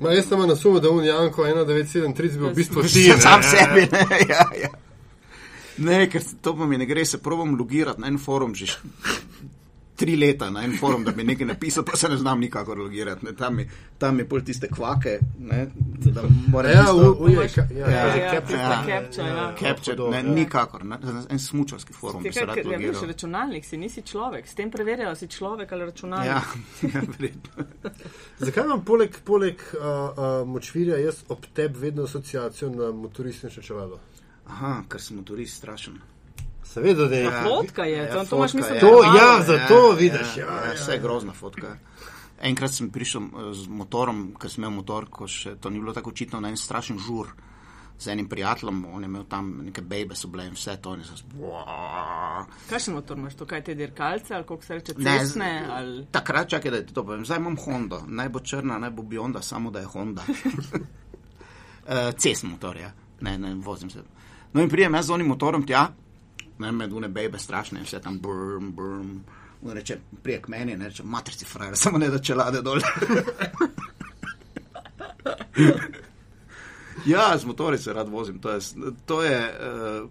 Ma, jaz sem na sumu, da un Janko 1973 bil v bistvu ti. ne.
Sam sebi. Ne, ja, ja. ne ker to pa mi ne gre, se probam logirati na en forum že tri leta na en forum, da bi nekaj napisal, pa se ne znam nikakor logirati. Ne. Tam, je, tam je pol tiste kvake, ne, da
Ja,
tisto-
u- uje, ka-
Ja,
ja, ja,
ja,
capture,
ja,
ja,
capture, ja.
Capture,
Hudo,
ne,
ja.
nikakor, ne, en smučarski forum se
Ker,
rad
ker, ja,
logiral.
računalnik si, nisi človek, s tem preverjajo, si človek ali računalnik.
Ja, ja, verjetno.
Zakaj imam poleg, poleg uh, uh, močvirja jaz ob tebi vedno asociacijo na motoristično čelado?
Aha, ker sem motorist strašen.
Seveda, da je
Ja.
Fotka je,
Ja,
to, to imaš
fotka
misel.
je.
To, ja, zato vidiš. Ja,
ja,
ja,
vse je grozna fotka. Enkrat sem prišel eh, z motorom, ker sem imel motor, ko še to ni bilo tako očitno, na en strašen žur z enim prijateljem, on je imel tam neke bebe, so bile in vse to. In sem, "Buaa."
Kakšen motor imaš, to kaj te dirkalce ali kako se reče,
Ne,
cestne?
z-
Ali...
Takrat čakaj, da ti to povem. Zdaj imam Honda, naj bo črna, naj bo Bionda, samo da je Honda. uh, cestni motor, ja. Ne, ne, vozim se. No in prijem jaz z onim motorom tja, ne, med une bebe strašne, in vse tam brm, brm. On reče, prije k meni, ne reče, matrici frajer, samo ne da čelade dol. ja, z motori se rad vozim, to je, to je, uh,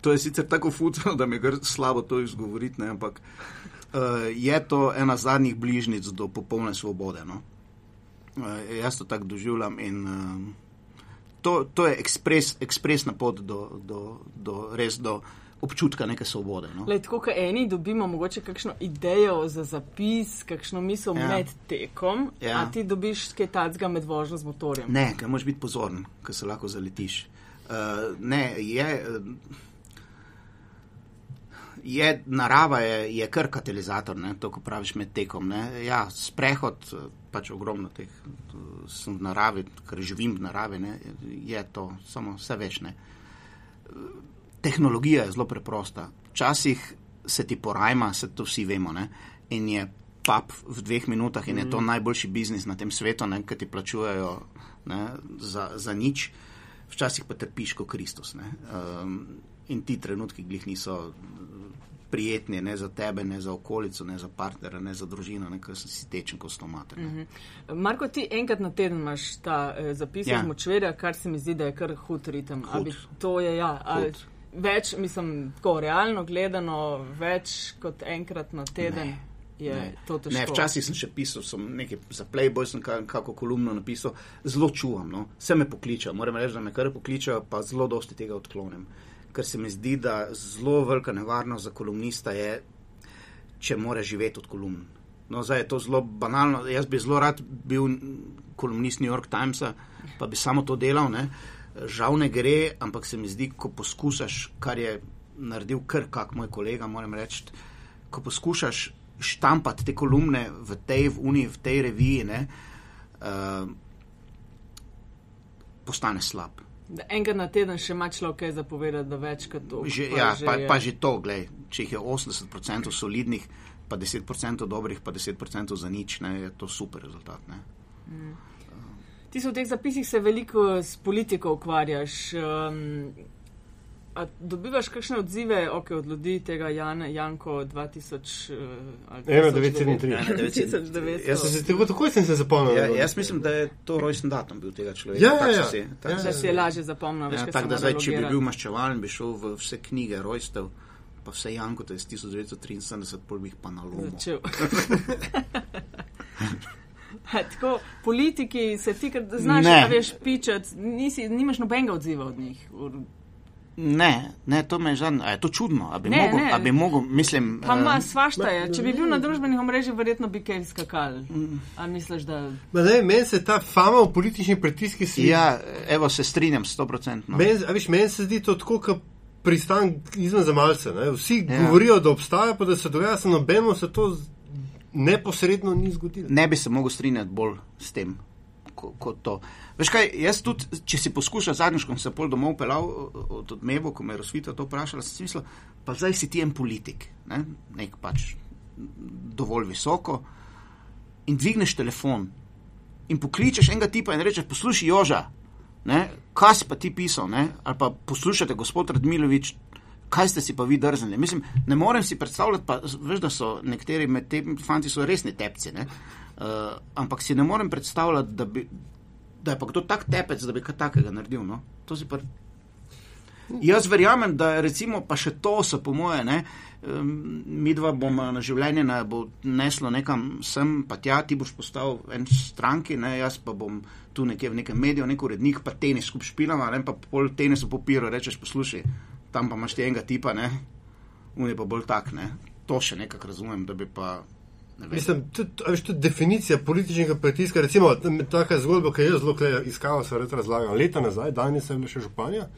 to je sicer tako fucno, da mi je slabo to izgovoriti, ne, ampak uh, je to ena zadnjih bližnjic do popolne svobode. No? Uh, jaz to tako doživljam in uh, to, to je ekspres, ekspresna pot do, do, do, res do občutka neke svobode. No?
Lej, tako kot eni dobimo mogoče kakšno idejo za zapis, kakšno misel
Ja.
med tekom,
Ja.
a ti dobiš kaj tacga med vožnjo z motorjem.
Ne, ker moraš biti pozoren, ker se lahko zaletiš. Uh, ne, je. Uh, Je, narava je, je kar katalizator, ne, to, ko praviš med tekom. Ne. Ja, sprehod, eh, pač ogromno teh, eh, sem v naravi, ker živim v naravi, ne, je to, samo vse več. Ne. Tehnologija je zelo preprosta. Včasih se ti porajma, se to vsi vemo, ne, in je pap v dveh minutah in je to najboljši biznis na tem svetu, ne, ker ti plačujejo ne, za, za nič, včasih pa trpiš kot Kristus. Ne. Um, in ti trenutki glih niso prijetni, ne za tebe, ne za okolico, ne za partnera, ne za družino, ne, ker si tečen kot stomate. Mm -hmm.
Marko, ti enkrat na teden imaš ta eh, zapis
Ja.
ja. močverja, kar se mi zdi, da je kar hud ritem.
Hud.
Bi, to je ja. ali
Hud.
Več, mislim, tako realno gledano, več kot enkrat na teden
Ne.
je
Ne.
to težko.
Ne, včasih sem še pisal, sem nekaj za Playboy, sem ka- kako kolumno napisal, zelo čuvam. No. Vse me pokličejo, moram reči, da me kar pokličejo, pa zelo dosti tega odklonim. Ker se mi zdi, da zelo velika nevarnost za kolumnista je, če mora živeti od kolumn. No, zdaj je to zelo banalno. Jaz bi zelo rad bil kolumnist New York Timesa, pa bi samo to delal. Ne. Žal ne gre, ampak se mi zdi, ko poskušaš, kar je naredil kar kak moj kolega, moram reči, ko poskušaš štampati te kolumne v tej, v uni, v tej reviji, ne, uh, postane slab.
Da enkrat na teden še ima človek kaj zapovedati, da več kot to.
Že,
pa
ja,
že
pa,
je-
pa že to, glej, če jih je 80% solidnih, pa 10% dobrih, pa 10% za nič, ne, je to super rezultat. Ne.
Ti se v teh zapisih se veliko s politiko ukvarjaš. Um, a dobivaš kakšne odzive okay, od ljudi tega Jan, Janko 2000? Uh, ali
Ena
1900?
973.
Ja,
1900.
Jaz
sem se tako, takoj sem se zapomnil.
Ja, jaz mislim, da je to rojsten datum bil tega človeka.
Ja, ja,
tak
ja.
so si- tak
Ja,
Da
si-
je lažje zapomnil,
Ja, tako da zdaj, če bi bil maščevalen, bi šel v vse knjige rojstev, pa vse Janko, to je iz 1973, pol bi jih pa nalomil.
Tako, politiki se ti, ker znaš,
Ne.
da veš pičati, nisi, nimaš nobenega odziva od njih.
Ne, ne, to me je žal, a je to čudno, a bi
Ne,
mogel,
ne.
a bi mogel, mislim.
Pa ima
eh,
svašta je. Če bi bil na družbenih omrežjih, verjetno bi kaj skakal. A misliš, da.
Ma ne, meni se ta fama v političnih pritiskih svi.
Ja, evo, se strinjam, sto procentno.
Meni, a veš, meni se zdi to tako, kot pristan izven za malce. Ne? Vsi
Ja.
govorijo, da obstaja, pa da se dogaja, samo nobeno se to neposredno ni zgodilo.
Ne bi se mogel strinjati bolj s tem, ko- kot to. Veš kaj, jaz tudi, če si poskušal zadnjič, ko sem se pol domov pelal od odmevo, ko me je Rosvita to vprašala, sem si mislil, pa zdaj si ti en politik, ne? nek pač dovolj visoko in dvigneš telefon in pokličeš enega tipa in rečeš, poslušaj Joža, ne? kaj si pa ti pisal, ne? ali pa poslušate, gospod Radmilovič, kaj ste si pa vi drznili. Mislim, ne morem si predstavljati, pa veš, da so nekateri med temi fanti so resni tepci, uh, ampak si ne morem predstavljati, da, bi, da je pa kdo tak tepec, da bi kaj takega naredil. No? To si pa. Jaz verjamem, da recimo pa še to so po moje, ne, mi dva bomo na življenje ne bo neslo nekam sem, pa tja, ti boš postal en stranki, ne, jaz pa bom tu nekje v nekem mediju, nek urednik, pa tenis skup špilam, ne, pa pol tenis v papiro, rečeš, poslušaj, tam pa imaš ti enega tipa, ne, on je pa bolj tak, ne, to še nekako razumem, da bi pa.
Mislim, tudi, veš, tudi definicija političnega pritiska, recimo, taka zgodba, ki je jaz zelo iskal, se razlagam, leta nazaj, danes sem še županja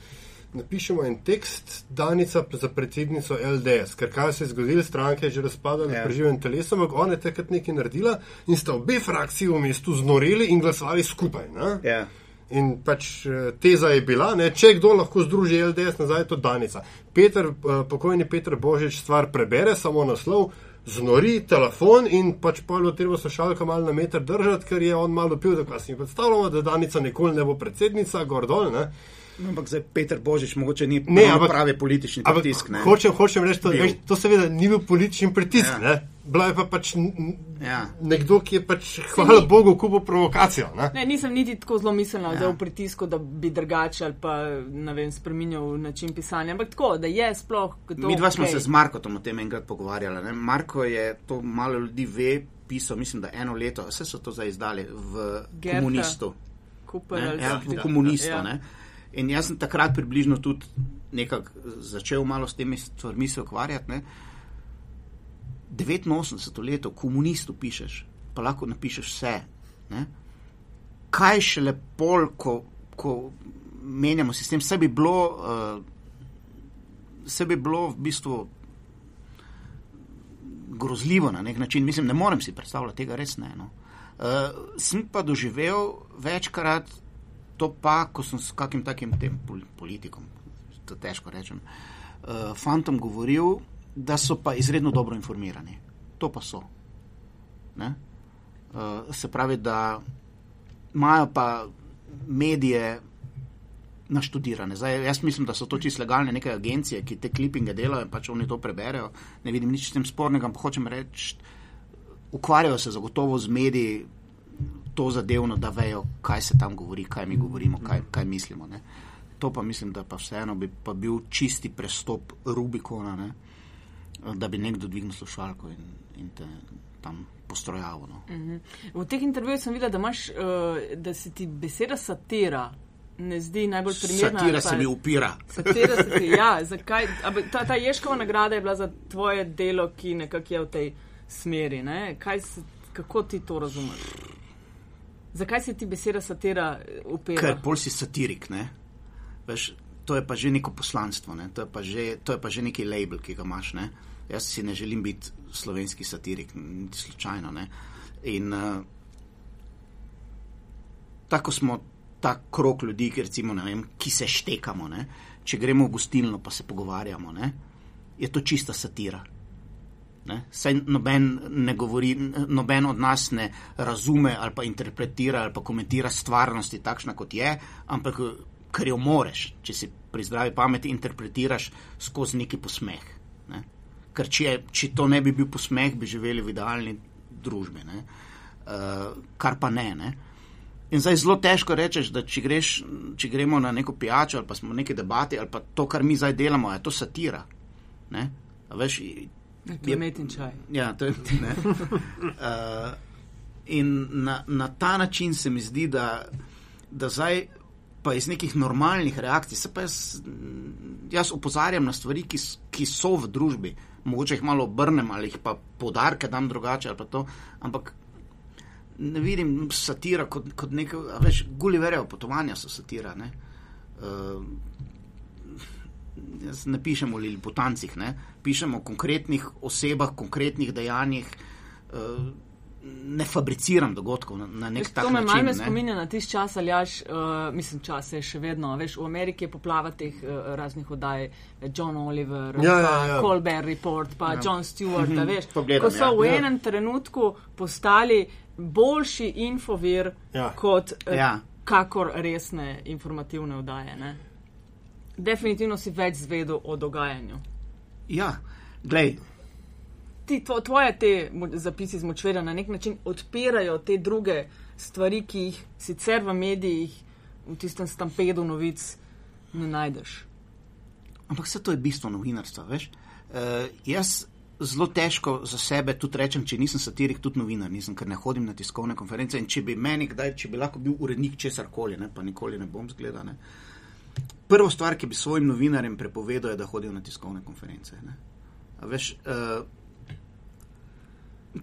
napišemo en tekst, Danica za predsednico LDS, ker kaj se je zgodilo, stranke je že razpadala yeah. ja. preživljenim telesom, ampak ona je takrat nekaj naredila in sta obe frakciji v mestu znoreli in glasovali skupaj.
Yeah.
In pač eh, teza je bila, ne, če kdo lahko združi LDS nazaj, to je Danica. Peter, eh, pokojni Petr Božič stvar prebere, samo naslov. Znori telefon in pač pa je treba slušalka malo na meter držati, ker je on malo pil, da si predstavljamo, da Danica nikoli ne bo predsednica, gordol. Ne.
No, ampak zdaj Peter Božič mogoče ni ne, ampak, pravi politični pritisk.
Hočem, hočem reči, to, veš, to seveda ni bil politični pritisk. Ja. Bila je pa pač ja. nekdo, ki je pač, hvala ni, Bogu, kupo provokacijo. Ne?
Ne, nisem niti tako zelo mislila, ja. da je v pritisku, da bi drugače ali pa vem, spremenil način pisanja. Ampak tako, da je sploh.
Mi dva okay. smo se z Markom o tem enkrat pogovarjali. Ne? Marko je to malo ljudi ve, pisal, mislim, da eno leto, vse so to zdaj izdali v Gerta. komunistu.
Cooper, ja,
v komunistu. Ja. In jaz sem takrat približno tudi nekako začel malo s temi stvarmi se ukvarjati. Ne. 89 let, komunistu pišeš, pa lahko napišeš vse. Ne. Kaj še lepo, ko, ko menjamo sistem, vse bi bilo, uh, vse bi bilo v bistvu grozljivo na nek način. Mislim, ne morem si predstavljati tega, res ne. No. Uh, sem pa doživel večkrat to pa, ko sem s kakim takim tem politikom, to težko rečem, uh, fantom govoril, da so pa izredno dobro informirani. To pa so. Uh, se pravi, da imajo pa medije naštudirane. Zdaj, jaz mislim, da so to čisto legalne neke agencije, ki te klipinge delajo in pač oni to preberejo. Ne vidim nič s tem spornega, ampak hočem reči, ukvarjajo se zagotovo z mediji, to zadevno, da vejo, kaj se tam govori, kaj mi govorimo, kaj, kaj mislimo. Ne. To pa mislim, da pa vseeno bi pa bil čisti prestop Rubikona, ne, da bi nekdo dvignil slušalko in, in te tam postrojavo. No. Uh
-huh. V teh intervjujih sem videl, da, imaš, uh, da se ti beseda satira. Ne zdi najbolj primerna.
Satira se mi upira.
Satira se ti, ja. Zakaj, ta, ta Ješkova nagrada je bila za tvoje delo, ki nekako je v tej smeri. Se, kako ti to razumeš? Zakaj se ti beseda satira upira?
Ker pol si satirik, ne? Veš, to je pa že neko poslanstvo, ne? to, je pa že, to je pa že neki label, ki ga imaš. Ne? Jaz si ne želim biti slovenski satirik, niti slučajno. Ne? In uh, tako smo ta krok ljudi, ki, recimo, vem, ki se štekamo. Ne? Če gremo v gostilno, pa se pogovarjamo, ne? je to čista satira. Ne? Saj noben, ne govori, noben od nas ne razume ali pa interpretira ali pa komentira stvarnosti takšna, kot je, ampak kar jo moreš, če si pri zdravi pameti interpretiraš skozi neki posmeh. Ne? Ker če, če to ne bi bil posmeh, bi živeli v idealni družbi, uh, kar pa ne. ne? In zdaj zelo težko rečeš, da če, greš, če gremo na neko pijačo ali pa smo v neki debati ali pa to, kar mi zdaj delamo, je to satira. Veš,
Klemet in čaj.
Ja, to je ne. Uh, in na, na ta način se mi zdi, da, da zdaj pa iz nekih normalnih reakcij, se pa jaz, jaz opozarjam na stvari, ki, ki so v družbi, mogoče jih malo obrnem ali jih pa podarke dam drugače ali pa to, ampak ne vidim satira kot, kot nekaj, veš, Gulliverjev potovanja so satira, ne. Uh, ne pišemo o liliputancih, ne? pišemo o konkretnih osebah, konkretnih dejanjih. Uh, Ne fabriciram dogodkov na, na nek način.
To
me
malo spominja na tisti čas, ali jaš, uh, mislim, čas je še vedno. Veš, v Ameriki je poplava teh uh, raznih oddaj, John Oliver,
ja, ja, ja.
Colbert Report, pa ja. John Stewart. -hmm. veš, Pogledam, ko so ja. v ja. enem trenutku postali boljši infovir
ja.
kot. Uh,
ja
kakor resne informativne oddaje. Ne? Definitivno si več zvedel o dogajanju.
Ja, glej,
Ti, tvo, tvoje te zapisi z močverja na nek način odpirajo te druge stvari, ki jih sicer v medijih, v tistem stampedu novic, ne najdeš.
ampak vse to je bistvo novinarstva, veš. Uh, jaz zelo težko za sebe tudi rečem, če nisem satirik, tudi novinar nisem, ker ne hodim na tiskovne konference in če bi meni kdaj, če bi lahko bil urednik česar koli, ne, pa nikoli ne bom zgleda. Ne. Prvo stvar, ki bi svojim novinarjem prepovedal, je, da hodijo na tiskovne konference. Veš, uh,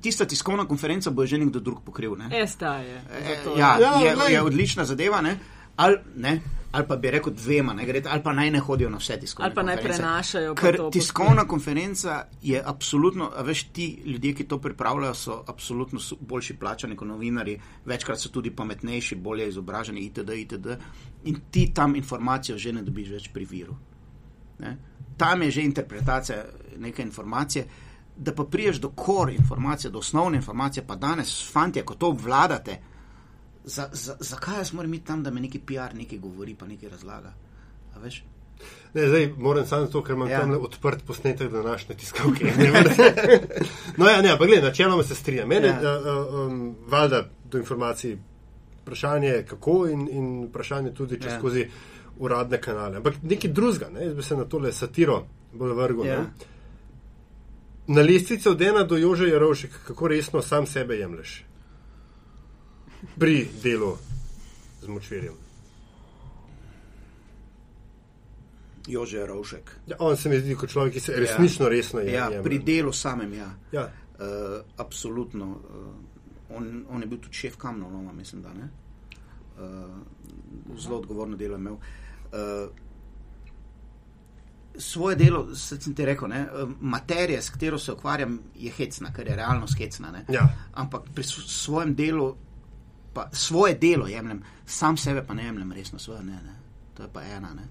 tista tiskovna konferenca bo že nekdo drug pokril. Ne.
STA je.
E, Ja,
Ja,
je, je odlična zadeva, ne? Ali, ne? Ali pa bi rekel dvema, ne gre, ali pa naj ne hodijo na vse tiskovne
Ali pa naj
konference.
prenašajo
Ker
to
tiskovna konferenca je absolutno, veš, ti ljudje, ki to pripravljajo, so absolutno su- boljši plačani kot novinari, večkrat so tudi pametnejši, bolje izobraženi, itd. itd. In ti tam informacijo že ne dobiš več pri viru. Ne? Tam je že interpretacija neke informacije. Da pa priješ do kor informacije, do osnovne informacije, pa danes, fanti, ko to obvladate, za, za, zakaj jaz moram iti tam, da me neki PR nekaj govori, pa nekaj razlaga? A veš?
Ne, zdaj moram samo zato, ker imam
Ja.
tam odprt posnetek današnje tiskovke. Ne no, ja, ne, ampak gledaj, načeloma se strinjam. Mene,
Ja.
uh, um, valjda do informacij, vprašanje je kako in, in vprašanje tudi čez
Ja.
skozi uradne kanale. Ampak nekaj drugega, ne, jaz bi se na tole satiro bolj vrgel.
Ja.
Ja. Na lestvici od ena do Jože Jarovšek, kako resno sam sebe jemliš pri delu z močvirjem.
Jože Rovšek.
Ja, on se mi zdi kot človek, ki se resnično resno je.
Ja, pri delu samem, ja.
Ja.
Uh, absolutno. Uh, on, on je bil tudi šef kamnoloma, mislim, da ne. Uh, zelo odgovorno delo je imel. Uh, svoje delo, sem ti rekel, ne, materija, s katero se ukvarjam, je hecna, ker je realnost hecna. Ne.
Ja.
Ampak pri svojem delu, pa svoje delo jemljem, sam sebe pa ne jemljem resno, svoje ne. ne. To je pa ena. Ne.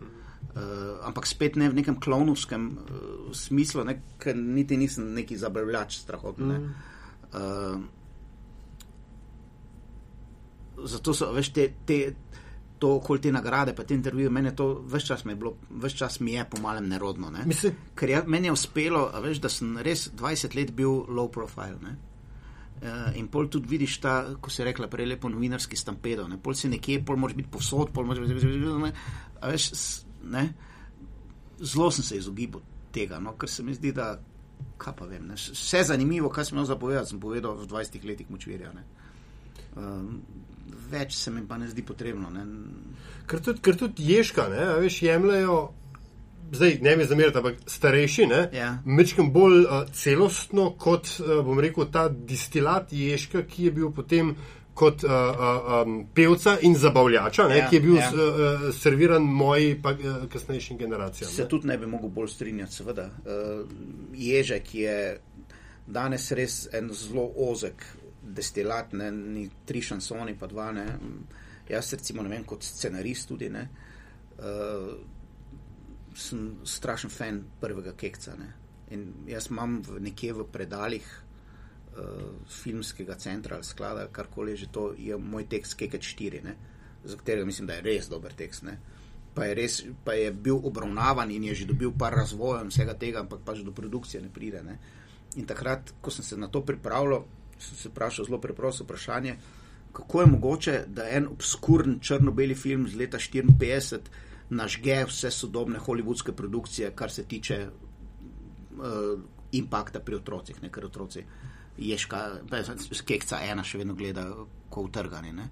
Uh, ampak spet ne v nekem klovnovskem uh, smislu, ne, ker niti nisem neki zabavljač strahotni. Mm. Uh, zato so, veš, te, te, to okoli te nagrade, pa te intervjuje, meni to, veš čas mi je bilo, čas mi je po malem nerodno. Ne.
Mislim,
Ker je, meni je uspelo, veš, da sem res 20 let bil low profile. Ne? Uh, in pol tudi vidiš ta, ko je rekla prej, lepo novinarski stampedo. Ne? Pol si nekje, pol moraš biti povsod, pol moraš biti. Ne? A veš, ne? Zelo sem se izogibal tega, no? ker se mi zdi, da kaj pa vem. Ne? Vse zanimivo, kaj sem imel zapovedati, sem povedal v 20 letih močvirja. Ne? Um, več se mi pa ne zdi potrebno. Ne?
ker tudi, ker tudi ježka, ne, veš, jemljajo. Zdaj ne mi zamerite, ampak starejši, ne,
Ja.
mečem bolj uh, celostno kot, uh, bom rekel, ta distilat ježka, ki je bil potem kot uh, uh, um, pevca in zabavljača, ne,
Ja,
ki je bil
ja.
ja. uh, serviran moji pa uh, kasnejšim generacijam.
Se
ne.
tudi ne bi mogel bolj strinjati, seveda. Uh, ježek je danes res en zelo ozek destilat, ne, ni tri šansoni, pa dva. Ne. Jaz, recimo, ne vem, kot scenarist tudi ne. Uh, sem strašen fan prvega kekca. Ne. In jaz imam v, nekje v predaljih uh, filmskega centra ali sklada, karkoli že to je moj tekst Kekec 4, ne, za katerega mislim, da je res dober tekst. Ne. Pa je, res, pa je bil obravnavan in je že dobil par razvoja in vsega tega, ampak pač do produkcije ne pride. Ne. In takrat, ko sem se na to pripravljal, sem se vprašal zelo preprosto vprašanje, kako je mogoče, da en obskuren črno-beli film z leta 54 nažge vse sodobne holivudske produkcije, kar se tiče uh, impakta pri otrocih, ne ker otroci ješka, kekca ena še vedno gleda, ko utrgani. Ne.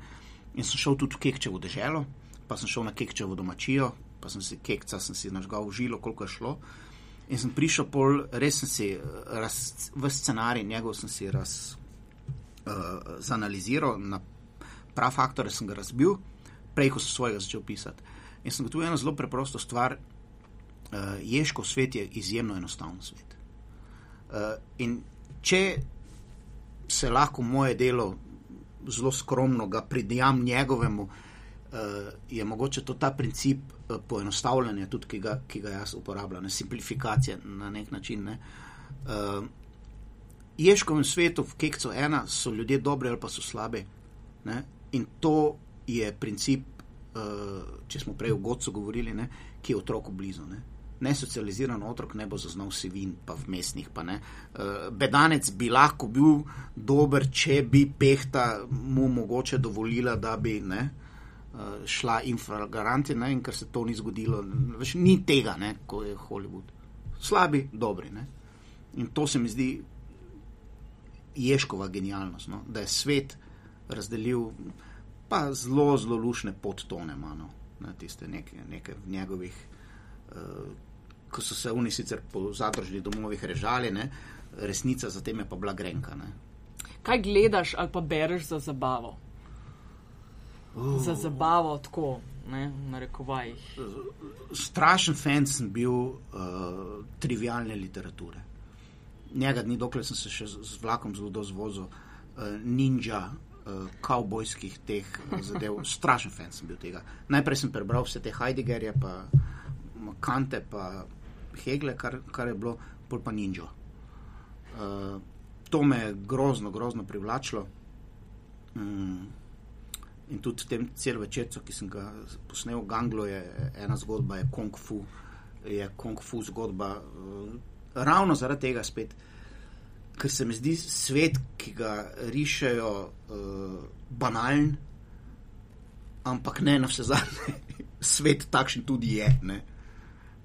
In sem šel tudi v kekčevo deželo, pa sem šel na kekčevo domačijo, pa sem si kekca sem si nažgal v žilo, koliko je šlo. In sem prišel pol, res sem si raz, v scenarij njegov sem si raz, uh, zanaliziral, na prav faktore sem ga razbil, prej ko sem svojega začel pisati. In sem gotovil eno zelo preprosto stvar. Uh, Ježkov svet je izjemno enostaven svet. Uh, in če se lahko moje delo zelo skromno ga pridjam njegovemu, uh, je mogoče to ta princip uh, poenostavljanja, tudi ki ga, ki ga jaz uporabljam, ne, simplifikacije na nek način. Ne. Uh, Ježkovem svetu, v Kekcu ena, so ljudje dobri ali pa so slabi. Ne? In to je princip če smo prej o Godcu govorili, ne, ki je otroku blizu. Ne. Nesocializiran otrok ne bo zaznal sivin, pa v mestnih. Pa uh, bedanec bi lahko bil dober, če bi pehta mu mogoče dovolila, da bi ne, uh, šla infragaranti, ne, in ker se to ni zgodilo. Veš, ni tega, ne, ko je Hollywood. Slabi, dobri. Ne. In to se mi zdi ješkova genialnost, no, da je svet razdelil pa zelo, zelo lušne podtone, no, na tiste neke, neke v njegovih. Uh, ko so se oni sicer po zadržnih domovih režali, ne, resnica za tem je pa bila grenka. Ne.
Kaj gledaš ali pa bereš za zabavo? Uh. Za zabavo tako, ne, na rekovajih.
Strašen fan sem bil uh, trivialne literature. Njega dni, dokler sem se še z vlakom zelo dozvozil, uh, ninja. Kavbojskih teh zadev, strašen fan sem bil tega. Najprej sem prebral vse te Heideggerje, pa Kante, pa Hegle, kar, kar je bilo, pol pa ninja. Uh, to me je grozno, grozno privlačilo. Um, in tudi tem cel večercu, ki sem ga posnel v Ganglu, je ena zgodba, je Kung Fu, je Kung Fu zgodba. Uh, ravno zaradi tega spet, ker se mi zdi svet, ki ga rišejo, uh, banalen, ampak ne na vse zadnje. Svet takšen tudi je.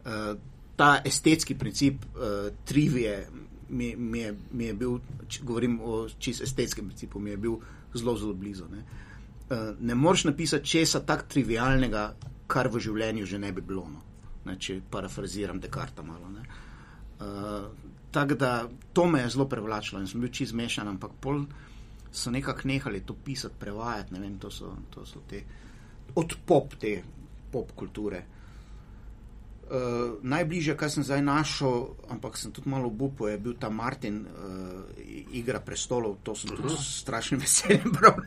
Uh, ta estetski princip uh, trivije mi, mi, je, mi je bil, če govorim o čist estetskem principu, mi je bil zelo, zelo blizu. Ne, uh, ne moreš napisati česa tako trivialnega, kar v življenju že ne bi bilo. No. Ne, če parafraziram Dekarta malo. Ne. Uh, tako da to me je zelo privlačilo in sem bil čist zmešan, ampak pol so nekako nehali to pisati, prevajati. Ne vem, to so, to so te od pop, te pop kulture. Uh, najbližje, kar sem zdaj našel, ampak sem tudi malo obupo, je bil ta Martin, uh, igra prestolov, to sem tudi s strašnim veseljem bral.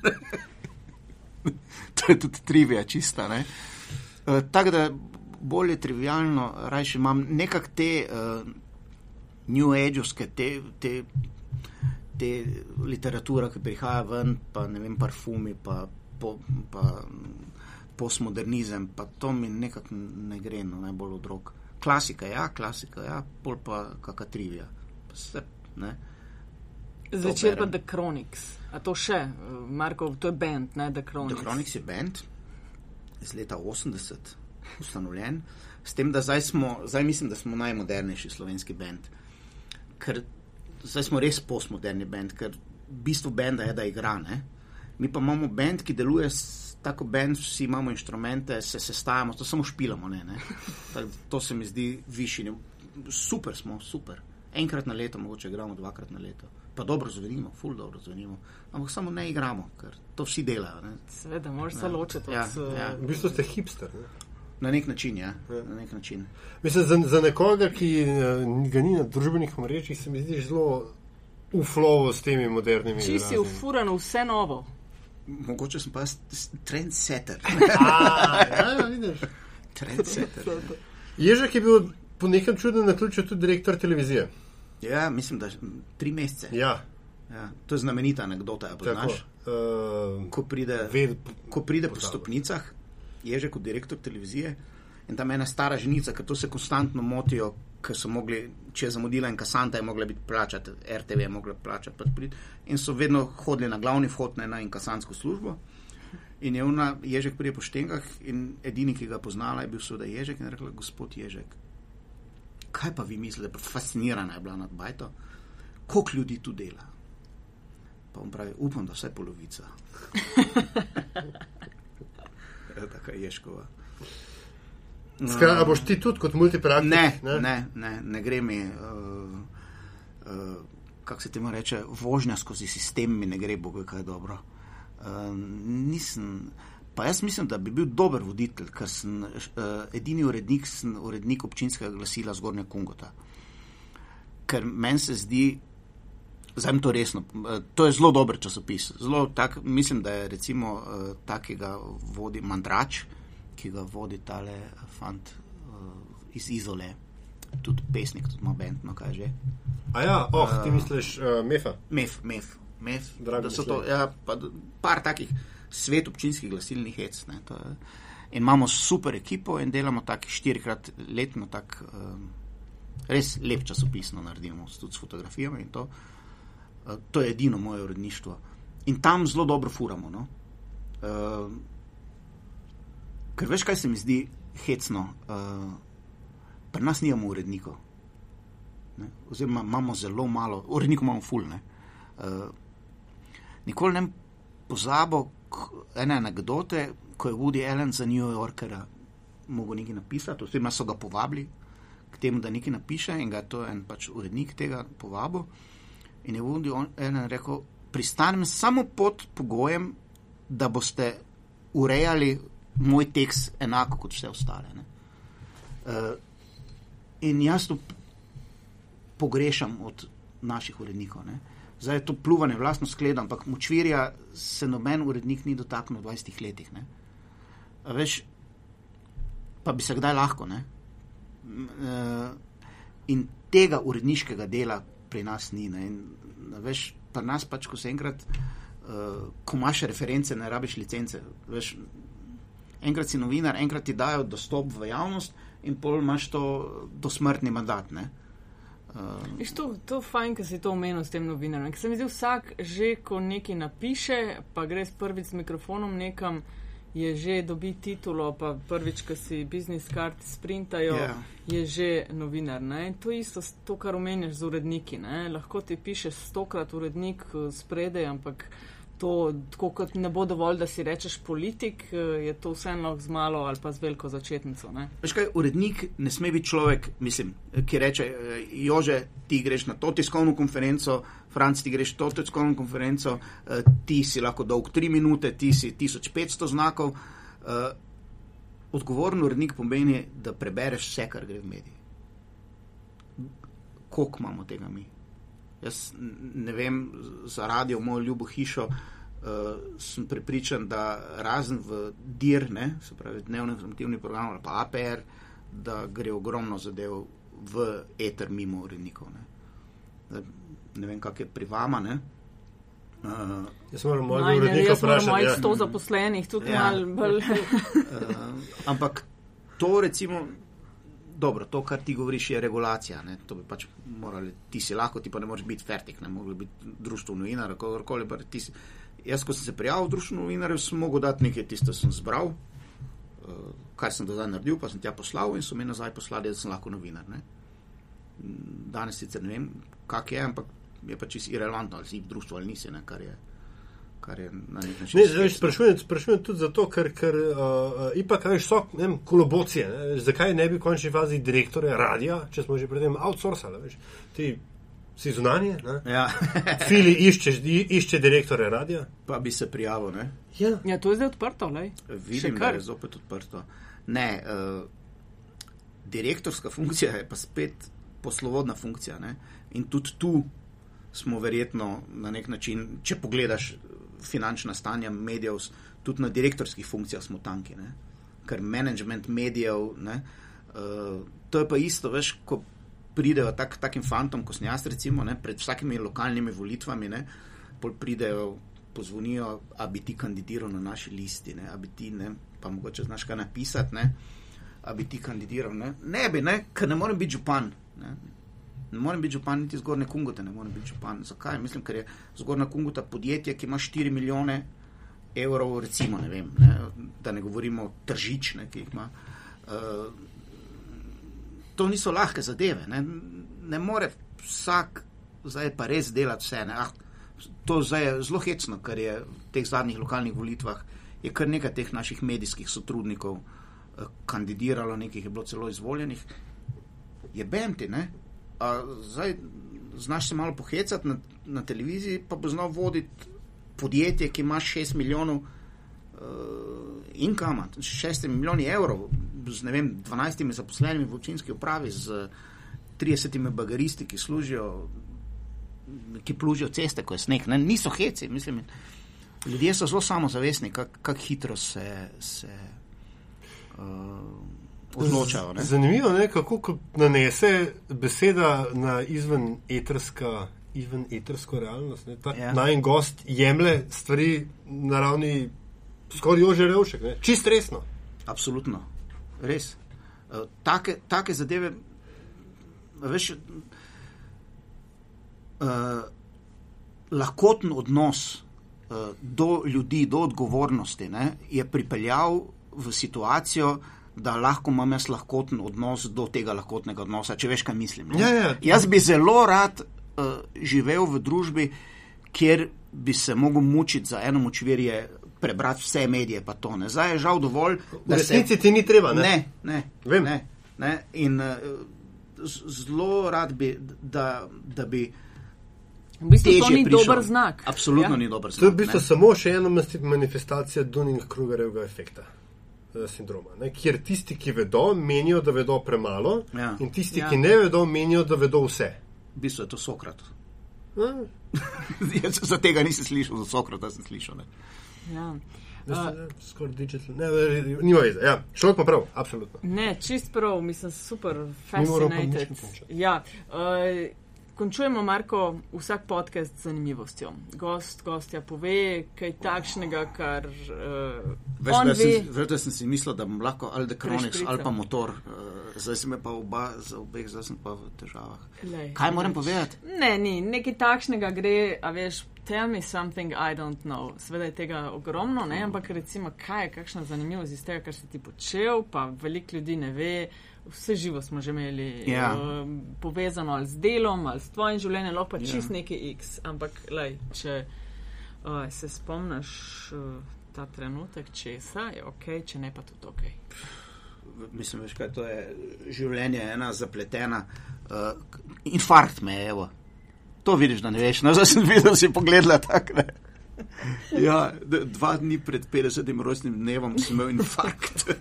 to je tudi trivija, čista. Uh, Tako da bolje trivialno, rajši imam nekak te uh, New Age-ovske, te, te, te literature, ki prihaja ven, pa ne vem, parfumi, pa. pa, pa postmodernizem, pa to mi nekako ne gre, no, najbolj od rok. Klasika, ja, klasika, ja, pol pa kakšna trivija. Vse,
Zvečer pa The Chronics. A to še, Marko, to je bend, ne The Chronics.
The Chronics je bend iz leta 80, ustanovljen, s tem, da zdaj smo, zdaj mislim, da smo najmodernejši slovenski bend. Ker zdaj smo res postmoderni bend, ker bistvo benda je, da igra, ne. Mi pa imamo bend, ki deluje s tako bend, vsi imamo inštrumente, se sestavljamo, to samo špilamo. Ne, ne. Tak, to se mi zdi višji. Super smo, super. Enkrat na leto, mogoče igramo dvakrat na leto. Pa dobro zvenimo, ful dobro zvenimo. Ampak samo ne igramo, ker to vsi delajo. Ne.
Seveda, moraš se ločiti.
Ja, ja.
V bistvu ste hipster. Ne?
Na nek način, ja. ja. Na nek način.
Mislim, za, za nekoga, ki ga ni na družbenih omrežjih, se mi zdi zelo uflovo s temi modernimi.
Če si ufurano vse novo.
Mogoče sem pa trendsetter.
ja, vidiš.
Trendsetter.
Ježek je bil po nekem čudnem naključju tudi direktor televizije.
Ja, mislim, da tri mesece.
Ja.
Ja, to je znamenita anekdota, ja, poznaš.
Uh,
ko pride,
ved,
ko pride po stopnicah, ježek kot direktor televizije in tam ena stara ženica, ker to se konstantno motijo, ker so mogli, če je zamudila in kasanta je mogla biti plačati, RTV je mogla plačati, pač prid, in so vedno hodili na glavni vhod na inkasansko službo. In je ona, Ježek prije po štengah in edini, ki ga poznala, je bil seveda Ježek in je rekla, gospod Ježek, kaj pa vi mislite, fascinirana je bila nad bajto, koliko ljudi tu dela. Pa on pravi, upam, da vse polovica. je taka Ježkova.
Skaj, a boš ti tudi kot multipraktik?
Ne, ne, ne, ne, ne gre mi, uh, uh, kako se temu reče, vožnja skozi sistem mi ne gre, bo kaj dobro. Uh, nisem, pa jaz mislim, da bi bil dober voditelj, ker sem uh, edini urednik, sem urednik občinskega glasila Zgornja Kungota. Ker meni se zdi, zdaj to resno, uh, to je zelo dober časopis. Zelo tak, mislim, da je recimo uh, takega vodi Mandrač ki ga vodi tale fant uh, iz Izole, tudi pesnik, tudi ima bend, no kaj že.
A ja, oh, uh, ti misliš uh, Mefa?
Mef, Mef, Mef.
Drago
da so to, ja, pa par takih svet občinskih glasilnih hec. Ne, to, In imamo super ekipo in delamo tako štirikrat letno, tako um, res lep časopisno naredimo, tudi s fotografijami in to. Uh, to je edino moje uredništvo. In tam zelo dobro furamo. No? Uh, ker veš, kaj se mi zdi hecno. Uh, pri nas nimamo urednikov. Ne? Oziroma, imamo zelo malo, urednikov imamo ful. Ne? Uh, nikoli ne pozabo ene anekdote, ko je Woody Allen za New Yorkera mogel nekaj napisati, oziroma so ga povabili k temu, da nekaj napiše in ga je to en pač urednik tega povabil. In je Woody Allen rekel, pristanem samo pod pogojem, da boste urejali moj tekst enako kot vse ostale. Uh, in jaz to pogrešam od naših urednikov. Ne? Zdaj je to pljuvanje vlastno skledo, ampak močvirja se noben urednik ni dotaknil v 20 letih. Veš, pa bi se kdaj lahko. Ne? Uh, in tega uredniškega dela pri nas ni. Ne? In, veš, pri nas pač, ko se enkrat, uh, ko imaš reference, ne rabiš licence. Veš, enkrat si novinar, enkrat ti dajo dostop v javnost in pol imaš to dosmrtni mandat. Ne?
Uh, to, to je fajn, da si to omenil s tem novinarjem. Se mi zdi, vsak že, ko nekaj napiše, pa gre prvič s mikrofonom nekam, je že dobi titulo, pa prvič, ko si biznis karti sprintajo, yeah. Ja. je že novinar. Ne? To je isto, to, kar omenjaš z uredniki. Ne? Lahko ti pišeš stokrat urednik spredaj, ampak to, tako kot ne bo dovolj, da si rečeš politik, eh, je to vseeno z malo ali pa z veliko začetnico.
Veš kaj, urednik ne sme biti človek, mislim, ki reče, eh, Jože, ti greš na to tiskovno konferenco, Franc, ti greš na to tiskovno konferenco, eh, ti si lahko dolg tri minute, ti si 1500 znakov. Odgovoren urednik pomeni, da prebereš vse, kar gre v mediji. Koliko imamo tega mi? Jaz ne vem, za radio, mojo ljubo hišo, uh, sem prepričan, da razen v DIR, ne, se pravi dnevni informativni program ali pa APR, da gre ogromno zadev v eter mimo urednikov. Ne. ne vem, kak je pri vama. Ne.
Uh, jaz moram mojega urednika vprašati.
Imamo ja. 100 zaposlenih, tudi ja. malo bolj.
uh, ampak to recimo dobro, to, kar ti govoriš, je regulacija. Ne? To bi pač morali, ti si lahko, ti pa ne moreš biti fertik, ne moreš biti društvo novinarjev, kakorkoli. Jaz, ko sem se prijavil v društvo novinarjev, sem mogel dati nekaj tisto, sem zbral, uh, kar sem do zdaj naredil, pa sem tja poslal in so mi nazaj poslali, da sem lahko novinar. Ne? Danes sicer ne vem, kak je, ampak je pač irrelevantno, ali si v društvu ali nisi, ne? kar je kar je na nek način.
Ne, sprašujem, sprašujem tudi zato, ker, ker uh, ipak kaj so vem, kolobocije. Ne? Zakaj ne bi v končni fazi direktore radia, če smo že predtem outsourcali? Veš? Ti si zunanje,
ja.
fili išče, išče direktore radia.
Pa bi se prijavil.
Ja. ja, to je zdaj odprto. Ne?
Vidim, da je zopet odprto. Ne, uh, direktorska funkcija je pa spet poslovodna funkcija. Ne? In tudi tu smo verjetno na nek način, če pogledaš finančna stanja medijev, tudi na direktorskih funkcijah smo tanki, ne? ker management medijev, ne? Uh, to je pa isto, veš, ko pridejo tak, takim fantom, kot sem jaz, recimo, ne? pred vsakimi lokalnimi volitvami, ne? pol pridejo, pozvonijo, a bi ti kandidiral na naši listi, ne? a bi ti, ne? pa mogoče znaš kaj napisati, ne? a bi ti kandidiral, ne, ne bi, ne? ker ne morem biti župan. Ne? Ne morem biti župan, niti zgornje Kungote, ne morem biti župan. Zakaj? Mislim, ker je zgornja Kungota podjetje, ki ima 4 milijone evrov, recimo, ne vem, ne, da ne govorimo tržične, ki jih ima. Uh, to niso lahke zadeve. Ne, ne more vsak zdaj pa res delati vse. Ah, to zdaj je zelo hecno, ker je v teh zadnjih lokalnih volitvah je kar nekaj teh naših medijskih sotrudnikov uh, kandidiralo, nekih je bilo celo izvoljenih. Je benti, ne? Zdaj znaš se malo pohecati na, na televiziji, pa bo znal voditi podjetje, ki ima 6 milijonov uh, inkama, 6 milijoni evrov, z ne vem, 12 zaposlenimi v občinski upravi, z 30 bagaristi, ki služijo, ki plužijo ceste, ko je sneg. Ne, niso heci, mislim. Ljudje so zelo samozavestni, kako kak hitro se. se uh, odločajo. Ne?
Zanimivo je, kako nanese beseda na izven etrska. Izven etrsko realnost. Ja. Naj en gost jemlje stvari na ravni skoraj ože revšek, čist resno.
Absolutno, res. Uh, take, take zadeve, veš, uh, lahkoten odnos uh, do ljudi, do odgovornosti, ne, je pripeljal v situacijo, da lahko imam jaz lahkoten odnos do tega lahkotnega odnosa, če veš, kaj mislim.
Ja, ja.
Jaz bi zelo rad uh, živel v družbi, kjer bi se mogel mučiti za eno močvirje, prebrati vse medije, pa to ne. Zdaj je žal dovolj,
V
da se.
resnici ti ni treba. Ne?
Ne, ne,
Vem.
ne, ne. In uh, zelo rad bi, da, da bi.
V bistvu to ni
prišel.
dober znak.
Absolutno
ja.
ni dober
To je
znak.
v bistvu
ne.
samo še ena manifestacija Dunning-Krugerjevega efekta. Eh, Sindroma, ne, kjer tisti, ki vedo, menijo, da vedo premalo,
Ja.
in tisti,
Ja.
ki ne vedo, menijo, da vedo vse.
V bistvu je to Sokrat.
Ja,
Jaz za tega nisem slišal, za Sokrata sem slišal. Ne.
Ja.
ne, Skoraj digital. Ne, ne, nima veze. Ja, človek ima prav, absolutno.
Ne, čist prav, mislim, super, fascinated. Ja, uh, končujemo, Marko, vsak podcast z zanimivostjo. Gost, gostja pove kaj takšnega, kar uh,
Veš, da
ve.
sem, veš, da sem si mislil, da bom lahko ali
Prešprical.
ali pa motor, uh, zdaj sem pa oba, za obeh, zdaj sem pa v težavah.
Lej,
Kaj moram povedati?
Ne, ni, nekaj takšnega gre, a veš, tell me something I don't know. Sveda je tega ogromno, ne, ampak recimo, kaj je kakšna zanimivost iz tega, kar si ti počel, pa veliko ljudi ne ve. Vse živo smo že imeli
Ja.
uh, povezano ali z delom, ali s tvojim življenjem, lahko pa
Ja.
čist nekaj X. Ampak, lej, če uh, se spomniš uh, ta trenutek česa, je ok, če ne pa tudi ok.
Mislim, veš, kaj to je življenje, ena zapletena. Uh, infarkt me je, evo. To vidiš, da ne veš. No, zdaj sem videl, si pogledala tako. ne. Ja, dva dni pred 50. rojstnim dnevom sem imel infarkt.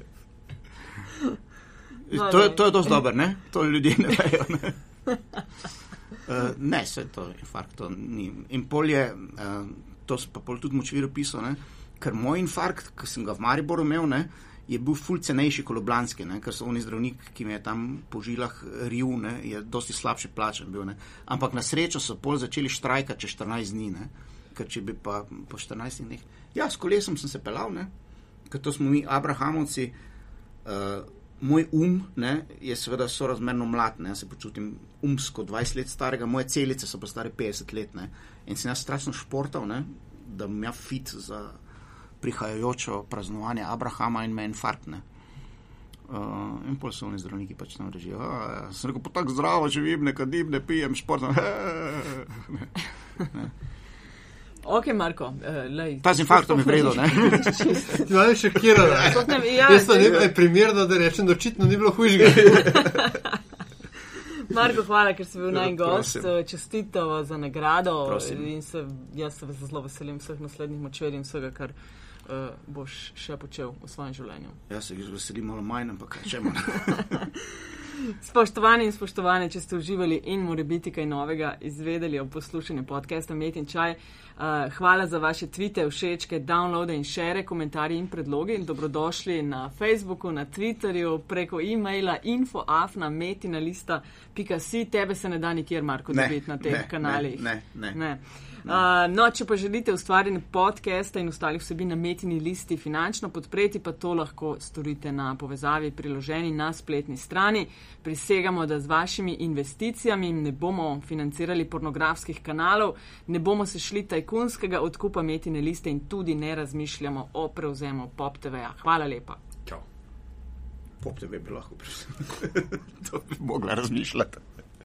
No,
To je, to je dosti dobro, ne? To ljudje ne vejo. Ne, uh, ne se to infarkt, ni. In pol je, uh, to sem pa pol tudi močvir opisal, ne? ker moj infarkt, ki sem ga v Mariboru imel, ne, je bil ful cenejši kot Ljubljanski, ne? ker so oni zdravnik, ki mi je tam po žilah ril, ne, je dosti slabše plačen bil. Ne? Ampak na srečo so pol začeli štrajkati čez 14 dni, ne? ker če bi pa po 14 dneh. Ja, s kolesom sem se pelal, ne? ker to smo mi, Abrahamovci. Uh, moj um ne, je seveda sorazmerno mlad, ne, jaz se počutim umsko 20 let starega, moje celice so pa stare 50 let. Ne, in sem jaz strašno športal, ne, da bom ja fit za prihajajočo praznovanje Abrahama in me infarkt. Ne. Uh, in pol so oni zdravniki pač tam režijo. "A, Sem rekel, pa tako zdravo živim, ne kadim, ne pijem, športam.
Ok, Marko, uh, lej.
Ta z infarktom je vredno, ne?
Ti imaš še kjer, da
Sploh ne ve- ja,
Jaz pa
zdaj-
ne je primerno, da rečem, da očitno ni bilo hujšega.
Marko, hvala, ker si bil naj gost.
Ja.
Čestitamo za nagrado.
Prosim.
In se, jaz se zelo veselim vseh naslednjih močverij in vsega, kar uh, boš še počel v svojem življenju.
Jaz se jih veselim malo manj, ampak kaj čemo.
Spoštovani in spoštovane, če ste uživali in more biti kaj novega izvedeli o poslušanju podcasta Met in Čaj, uh, hvala za vaše tvite, všečke, downloade in šere, komentarje in predloge. In dobrodošli na Facebooku, na Twitterju, preko e-maila infoafna metinalista.si. Tebe se ne da nikjer, Marko, dobiti na teh
ne,
kanalih.
ne, ne, ne.
ne. Uh, no, če pa želite ustvarjanje podcasta in ostalih vsebin na metini listi finančno podpreti, pa to lahko storite na povezavi priloženi na spletni strani. Prisegamo, da z vašimi investicijami ne bomo financirali pornografskih kanalov, ne bomo se šli tajkunskega odkupa metine liste in tudi ne razmišljamo o prevzemu Pop TV-ja. Hvala lepa.
Čau.
Pop TV bi lahko prišel. to bi mogla razmišljati.